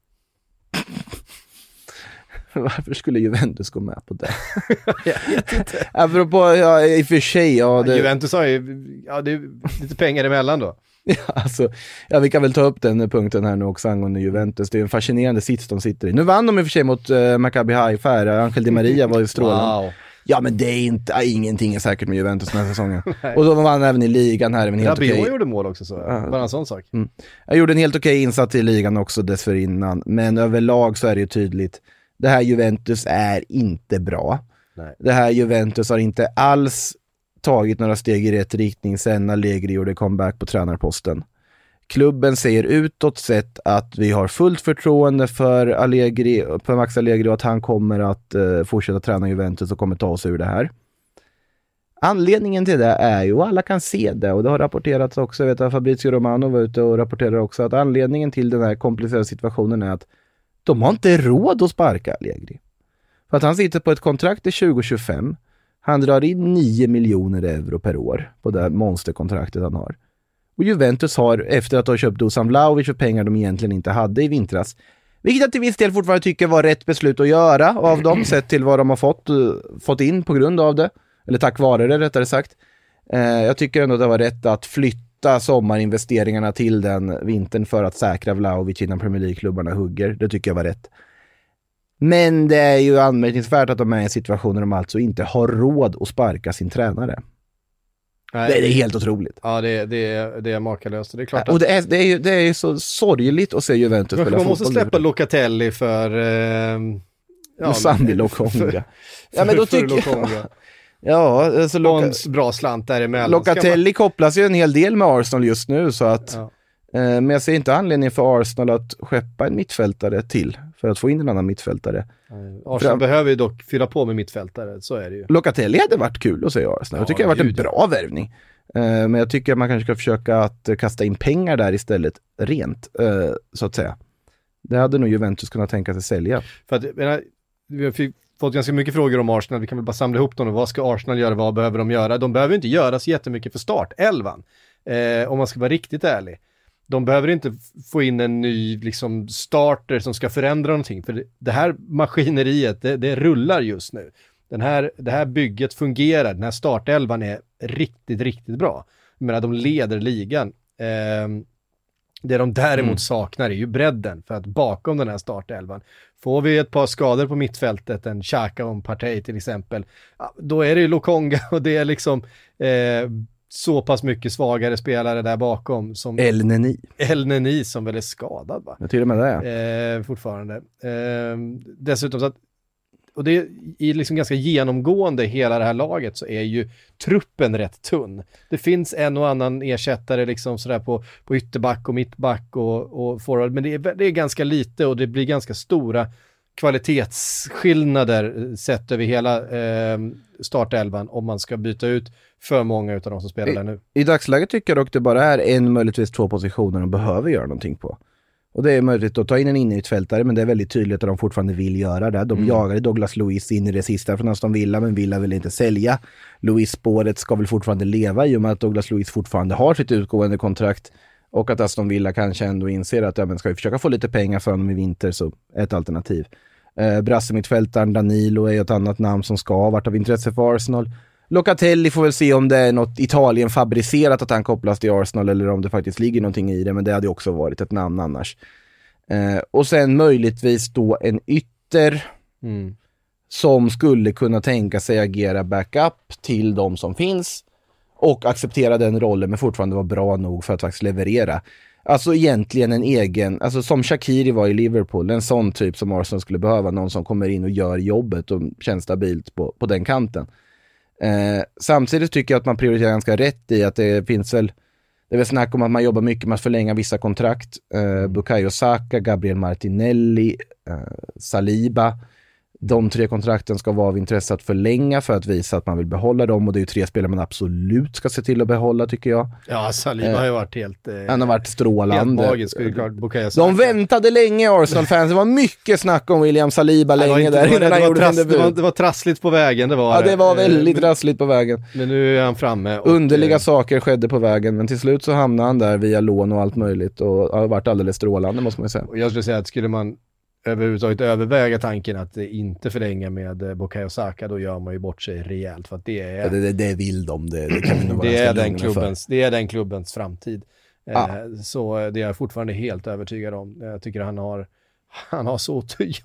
Varför skulle Juventus gå med på det? jag vet inte. Apropå, ja, i och för sig, ja, det, Juventus har ju, ja det är lite pengar emellan då. Ja, alltså, ja, vi kan väl ta upp den punkten här nu också angående Juventus. Det är en fascinerande sits de sitter i. Nu vann de i och för sig mot uh, Maccabi Haifa. Angel Di Maria var ju strålande. Wow. Ja, men det är inte, ja, ingenting är säkert med Juventus den här säsongen. och de vann även i ligan här, även helt Rabiot okej. gjorde mål också, så bara en sån sak. Mm. Jag gjorde en helt okej insats i ligan också dessförinnan, men överlag så är det ju tydligt. Det här Juventus är inte bra. Nej. Det här Juventus har inte alls tagit några steg i rätt riktning sen Allegri gjorde comeback på tränarposten. Klubben säger utåt sett att vi har fullt förtroende för, Allegri, för Max Allegri och att han kommer att eh, fortsätta träna Juventus och kommer ta oss ur det här. Anledningen till det är ju, och alla kan se det, och det har rapporterats också, jag vet att Fabrizio Romano var ute och rapporterade också, att anledningen till den här komplicerade situationen är att de har inte råd att sparka Allegri. För att han sitter på ett kontrakt till 2025, han drar in 9 miljoner euro per år på det här monsterkontraktet han har. Och Juventus har, efter att ha köpt Dusan Vlahovic för pengar de egentligen inte hade i vintras, vilket jag till viss del fortfarande tycker var rätt beslut att göra av dem, sett till vad de har fått, uh, fått in på grund av det. Eller tack vare det rättare sagt. Eh, jag tycker ändå att det var rätt att flytta sommarinvesteringarna till den vintern för att säkra Vlahovic innan Premier League-klubbarna hugger. Det tycker jag var rätt. Men det är ju anmärkningsvärt att de är i en situation där de alltså inte har råd att sparka sin tränare. Nej. Det är helt otroligt. Ja, det, det, det är makalöst. Det är klart Och att det är, det, är ju, det är så sorgligt att se Juventus spela man måste fotboll. släppa Locatelli för... Eh, Sambi Lokonga. För, Ja, men då tycker jag... Ja, alltså en bra slant däremellan. Locatelli kopplas ju en hel del med Arsenal just nu så att... Ja. Eh, men jag ser inte anledning för Arsenal att skeppa en mittfältare till för att få in en annan mittfältare. Arsenal Fram- behöver ju dock fylla på med mittfältare, så är det ju. Locatelli hade varit kul att se i Arsenal. jag Ja, tycker det har varit en bra värvning. Eh, men jag tycker att man kanske ska försöka att kasta in pengar där istället, rent, eh, så att säga. Det hade nog Juventus kunnat tänka sig sälja. För att, jag menar, vi har fi- fått ganska mycket frågor om Arsenal, vi kan väl bara samla ihop dem. och Vad ska Arsenal göra, vad behöver de göra? De behöver inte göra så jättemycket för startelvan, eh, om man ska vara riktigt ärlig. De behöver inte få in en ny liksom, starter som ska förändra någonting, för det, här maskineriet, det, det rullar just nu. Den här, det här bygget fungerar, den här startelvan är riktigt, riktigt bra. Jag menar, de leder ligan. Eh, det de däremot Mm. saknar är ju bredden, för att bakom den här startelvan, får vi ett par skador på mittfältet, en Xhaka och en Partey till exempel, ja, då är det ju Lokonga och det är liksom eh, så pass mycket svagare spelare där bakom som El Neni. El Neni som väl är skadad va? Jag till och med det. Eh, fortfarande. Eh, dessutom så att, och det är i liksom ganska genomgående i hela det här laget så är ju truppen rätt tunn. Det finns en och annan ersättare liksom sådär på, på ytterback och mittback och, och forward, men det är, det är ganska lite och det blir ganska stora kvalitetsskillnader eh, sett över hela eh, startelvan om man ska byta ut för många av de som spelar där nu. I dagsläget tycker jag dock det bara är en, möjligtvis två positioner de behöver göra någonting på. Och det är möjligt att ta in en innermittfältare, men det är väldigt tydligt att de fortfarande vill göra det. De Mm. jagade Douglas Luiz in i det sista från Aston Villa, men Villa vill inte sälja. Luiz-spåret ska väl fortfarande leva i och med att Douglas Luiz fortfarande har sitt utgående kontrakt och att Aston Villa kanske ändå inser att ja, men ska vi försöka få lite pengar för honom i vinter så är ett alternativ. Eh, Brassemittfältaren Danilo är ett annat namn som ska ha varit av intresse för Arsenal. Locatelli får väl se om det är något Italien-fabricerat att han kopplas till Arsenal eller om det faktiskt ligger någonting i det, men det hade också varit ett namn annars. Eh, och sen möjligtvis då en ytter Mm. som skulle kunna tänka sig agera backup till de som finns och acceptera den rollen men fortfarande vara bra nog för att faktiskt leverera. Alltså egentligen en egen, alltså som Shakiri var i Liverpool, en sån typ som Arsenal skulle behöva, någon som kommer in och gör jobbet och känns stabilt på, på den kanten. Eh, samtidigt tycker jag att man prioriterar ganska rätt i att det finns väl, det är väl snack om att man jobbar mycket med att förlänga vissa kontrakt. Eh, Bukayo Saka, Gabriel Martinelli, eh, Saliba. De tre kontrakten ska vara av intresse att förlänga för att visa att man vill behålla dem och det är ju tre spelare man absolut ska se till att behålla tycker jag. Ja, Saliba Eh, har ju varit helt... Eh, Han har varit strålande. Helt magisk, klart. Bukayo. De väntade länge Arsenal-fans, det var mycket snack om William Saliba länge inte- där det var- innan han gjorde trass- det, var, det var trassligt på vägen, det var Ja, det var väldigt Eh, trassligt på vägen. Men nu är han framme. och, Underliga eh, saker skedde på vägen, men till slut så hamnade han där via lån och allt möjligt och har varit alldeles strålande måste man ju säga. Och jag skulle säga att skulle man överhuvudtaget överväga tanken att eh, inte förlänga med eh, Bukayo Saka, då gör man ju bort sig rejält. För det är, Ja, det, det, det vill de, det, det kan vi nog vara det, är den lugna för. klubbens, det är den klubbens framtid. Eh, Ja. Så det är jag fortfarande helt övertygad om. Jag tycker han har, han har så,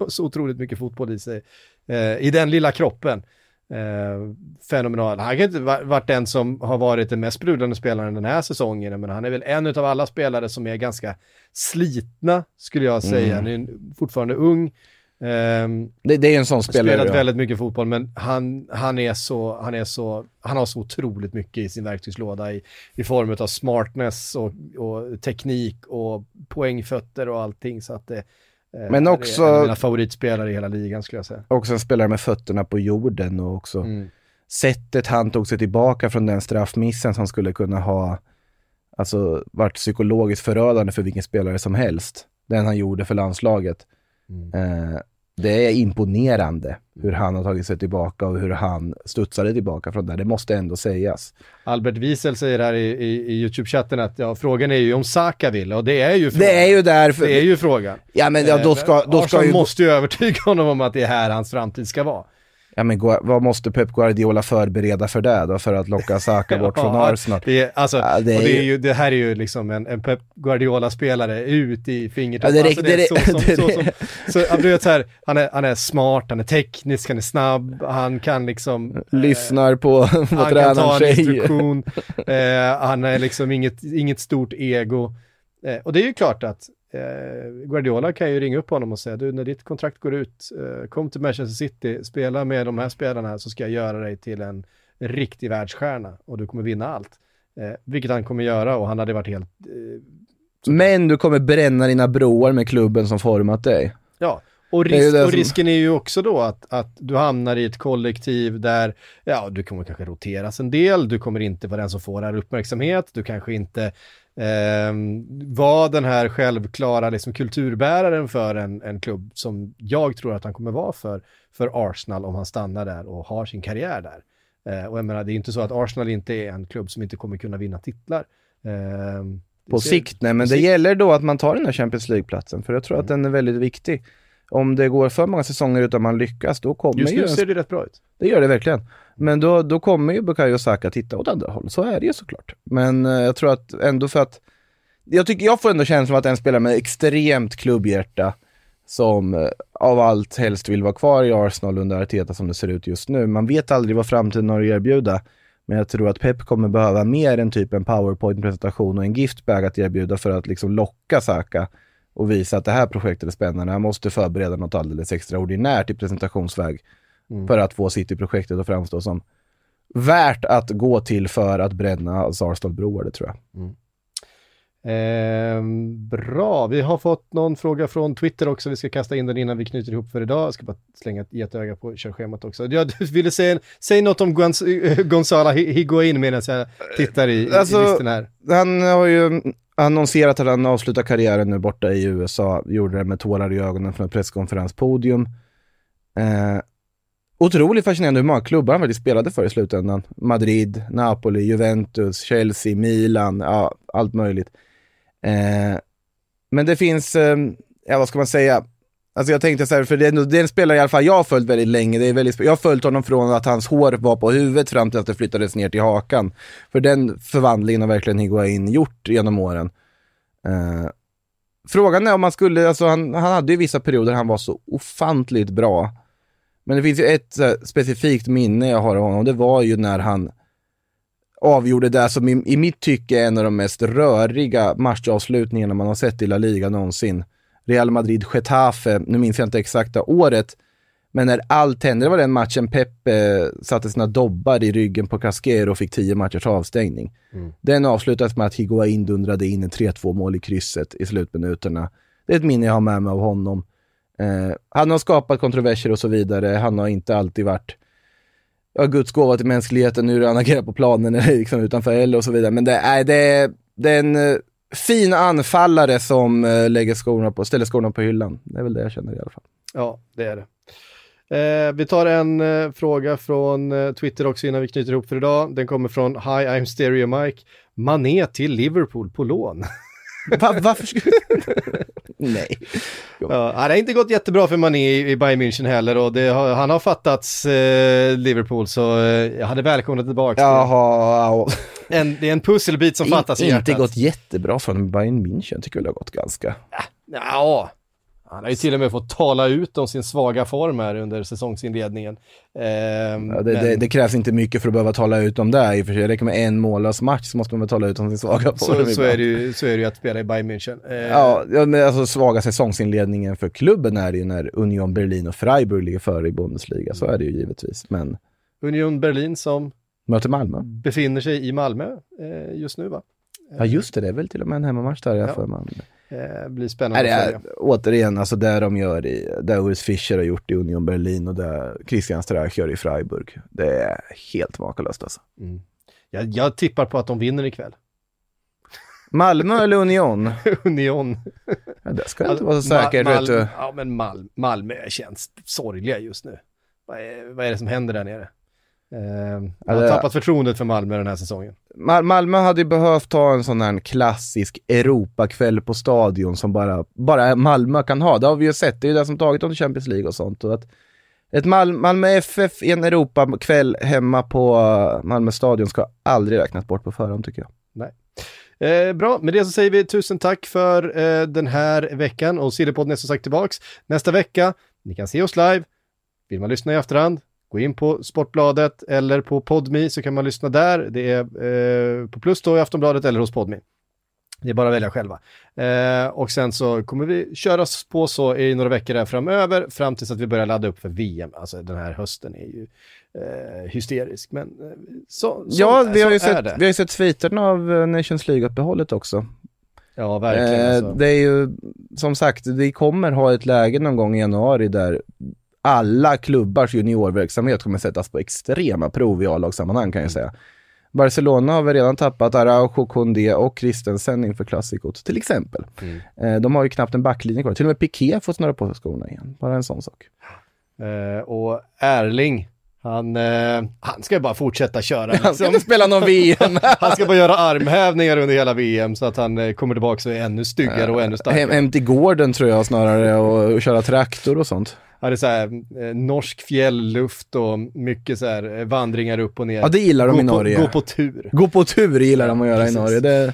så otroligt mycket fotboll i sig. Eh, I den lilla kroppen. Eh, fenomenal. Han kan inte va- varit den som har varit den mest sprudlande spelaren den här säsongen, men han är väl en av alla spelare som är ganska slitna, skulle jag säga. Mm. Han är fortfarande ung. Ehm, Det, det är en sån spelare. spelat väldigt mycket fotboll, men han, han, är så, han, är så, han har så otroligt mycket i sin verktygslåda i, i form av smartness och, och teknik och poängfötter och allting. Så att det, Men han också- är en av mina favoritspelare i hela ligan skulle jag säga. Också en spelare med fötterna på jorden och också Mm. sättet han tog sig tillbaka från den straffmissen som skulle kunna ha alltså, varit psykologiskt förödande för vilken spelare som helst. Den han gjorde för landslaget. Eh, det är imponerande hur han har tagit sig tillbaka och hur han studsade tillbaka från det. Det måste ändå sägas. Albert Wiesel säger här i, i, i YouTube-chatten att ja, frågan är ju om Saka vill och det är ju frågan. Det är ju därför... Det är ju frågan. Ja men ja, då ska, Eh, då ska ju... måste ju övertyga honom om att det är här hans framtid ska vara. Ja men vad måste Pep Guardiola förbereda för det då? För att locka Saka bort från Arsenal? Det, är, alltså, Ja, det är det, är ju- ju, det här är ju liksom en, en Pep Guardiola-spelare ut i Ja, fingertoppen. det räcker- det så, räcker- som, det så, som, räcker. så, ja, du vet så här, han, är, han är smart, han är teknisk, han är snabb, han kan liksom... Lyssnar på vad Han kan tränaren ta en säger. instruktion, eh, han är liksom inget, inget stort ego. Eh, och det är ju klart att eh, Guardiola kan ju ringa upp honom och säga, du när ditt kontrakt går ut, eh, kom till Manchester City, spela med de här spelarna så ska jag göra dig till en riktig världsstjärna och du kommer vinna allt. Eh, vilket han kommer göra och han hade varit helt, eh, Men du kommer bränna dina broar med klubben som format dig. ja. Och, risk, och risken är ju också då att, att du hamnar i ett kollektiv där, ja, du kommer kanske roteras en del, du kommer inte vara den som får all uppmärksamhet, du kanske inte ehm, var den här självklara liksom, kulturbäraren för en, en klubb som jag tror att han kommer vara för, för Arsenal om han stannar där och har sin karriär där. Eh, och jag menar, det är inte så att Arsenal inte är en klubb som inte kommer kunna vinna titlar. Det På ser- sikt, nej men det sikt. gäller då att man tar den här Champions League-platsen, för jag tror att den är väldigt viktig. Om det går för många säsonger utan man lyckas, då kommer Just ju... nu en- ser det rätt bra ut. Det gör det verkligen. Men då, då kommer ju Bukayo Saka titta åt andra hållet. så är det ju såklart. Men eh, jag tror att ändå för att, jag tycker, jag får ändå känslan av att en spelare med extremt klubbhjärta, som eh, av allt helst vill vara kvar i Arsenal under Arteta som det ser ut just nu. Man vet aldrig vad framtiden har att erbjuda. Men jag tror att Pep kommer behöva mer än typ en powerpoint-presentation och en giftbag att erbjuda för att liksom locka Saka och visa att det här projektet är spännande. Han måste förbereda något alldeles extraordinärt i presentationsväg för att få City-projektet att framstå som värt att gå till för att bränna Arsenal-broar, det tror jag. Ehm, bra, vi har fått någon fråga från Twitter också. Vi ska kasta in den innan vi knyter ihop för idag. Jag ska bara slänga ett getöga på körschemat också. Jag ville säga, säg något om Gonz- Gonzala Hi- Higuain medan jag tittar i, Alltså- i listan här. Han har ju annonserat att han avslutar karriären nu borta i USA, gjorde det med tårar i ögonen från ett presskonferenspodium. Eh, otroligt fascinerande hur många klubbar han faktiskt spelade för i slutändan. Madrid, Napoli, Juventus, Chelsea, Milan, ja, allt möjligt. Eh, men det finns, eh, ja vad ska man säga, Alltså jag tänkte så här, för det är, det är en spelare i alla fall jag har följt väldigt länge. Det är väldigt, jag har följt honom från att hans hår var på huvudet fram till att det flyttades ner till hakan. För den förvandlingen har verkligen Higuain gjort genom åren. Eh, frågan är om man skulle, alltså han, han hade ju vissa perioder han var så ofantligt bra. Men det finns ju ett eh, specifikt minne jag har av honom, det var ju när han avgjorde det som i, i mitt tycke är en av de mest röriga matchavslutningarna man har sett i La Liga någonsin. Real Madrid-Getafe, nu minns jag inte exakta året, men när allt hände, det var den matchen Pep eh, satte sina dobbar i ryggen på Casquero och fick tio matchers avstängning. Den avslutades med att Higuain dundrade in en 3-2 mål i krysset i slutminuterna. Det är ett minne jag har med mig av honom. Eh, han har skapat kontroverser och så vidare. Han har inte alltid varit ja, Guds gåva till mänskligheten, hur han agerar på planen eller liksom utanför eller och så vidare. Men det är, det är, det är en eh, fin anfallare som eh, lägger skorna på, ställer skorna på hyllan. Det är väl det jag känner i alla fall. Ja, det är det. Eh, vi tar en eh, fråga från eh, Twitter också innan vi knyter ihop för idag. Den kommer från Hi I'm Stereo Mike. Mané till Liverpool på lån. Va, varför skulle... Nej. Ja, det har inte gått jättebra för Mané i, i Bayern München heller och har, han har fattats eh, Liverpool så eh, jag hade välkomnat tillbaka. Jaha, ja. En, det är en pusselbit som fattas i Inte hjärtat. gått jättebra från Bayern München, tycker väl det har gått ganska. Ja, han har ju till och med fått tala ut om sin svaga form här under säsongsinledningen. Ehm, Ja, det, men- det, det krävs inte mycket för att behöva tala ut om det. I och för sig det räcker med en mållös match så måste man väl tala ut om sin svaga form. så, så, är det ju, så är det ju att spela i Bayern München. Ja, ja, men alltså svaga säsongsinledningen för klubben är det ju när Union Berlin och Freiburg ligger före i Bundesliga. Så är det ju givetvis. Men Union Berlin som möter Malmö. befinner sig i Malmö eh, just nu va? Ja just det, det är väl till och med en hemmamatch där jag Ja. för mig. Eh, blir spännande Nej, är, återigen, alltså det de gör i, det Urs Fischer har gjort i Union Berlin och det Christian Streich gör i Freiburg. Det är helt makalöst alltså. Mm. Jag, jag tippar på att de vinner ikväll. Malmö eller Union? Union. Ja, det ska inte vara så säker, Mal- du. Ja, men Mal Malmö känns sorgliga just nu. Vad är, vad är det som händer där nere? Eh, jag har tappat förtroendet för Malmö den här säsongen. Mal- Malmö hade ju behövt ha en sån här klassisk Europakväll på stadion som bara, bara Malmö kan ha. Det har vi ju sett, det är ju det som tagit dem till Champions League och sånt. Och att ett Mal- Malmö FF i en Europakväll hemma på uh, Malmö stadion ska aldrig räknas bort på förhand tycker jag. Nej. Eh, bra, med det så säger vi tusen tack för eh, den här veckan och Sillypodden är som sagt tillbaks nästa vecka. Ni kan se oss live. Vill man lyssna i efterhand, gå in på Sportbladet eller på Podmi så kan man lyssna där. Det är eh, på Plus då i Aftonbladet eller hos Podmi. Det är bara att välja själva. Eh, och sen så kommer vi köra på så i några veckor där framöver fram tills att vi börjar ladda upp för VM. Alltså den här hösten är ju eh, hysterisk. Men eh, så, ja, vi har, ju sett, det. vi har ju sett sviterna av uh, Nations League-uppehållet också. Ja, verkligen. Eh, alltså. Det är ju, som sagt, vi kommer ha ett läge någon gång i januari där alla klubbars juniorverksamhet kommer sättas på extrema prov i A-lagssammanhang kan jag säga. Barcelona har väl redan tappat Araujo, Koundé och Christensen inför klassikot till exempel. Mm. Eh, de har ju knappt en backlinje kvar. Till och med Piqué får snurra på skorna igen. Bara en sån sak. Eh, och Erling, han, eh, han ska bara fortsätta köra. liksom. Han ska inte spela någon VM. han ska bara göra armhävningar under hela VM så att han eh, kommer tillbaka och är ännu styggare och ännu Hem, starkare. hem till gården tror jag snarare och, och köra traktor och sånt. Det är så här, eh, norsk fjällluft och mycket så här eh, vandringar upp och ner. Ja, det gillar de gå i Norge. På, gå på tur. Gå på tur gillar de att göra Precis. i Norge. Det,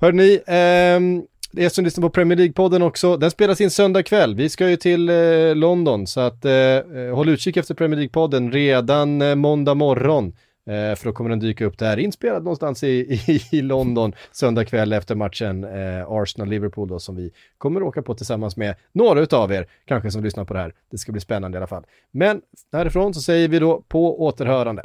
Hörrni, ehm, det är som lyssnar på Premier League-podden också. Den spelas in söndag kväll. Vi ska ju till eh, London så att eh, eh, håll utkik efter Premier League-podden redan eh, måndag morgon. Eh, för då kommer den dyka upp där inspelad någonstans i, i, i London söndag kväll efter matchen eh, Arsenal-Liverpool då som vi kommer åka på tillsammans med några utav er, kanske som lyssnar på det här. Det ska bli spännande i alla fall. Men härifrån så säger vi då på återhörande.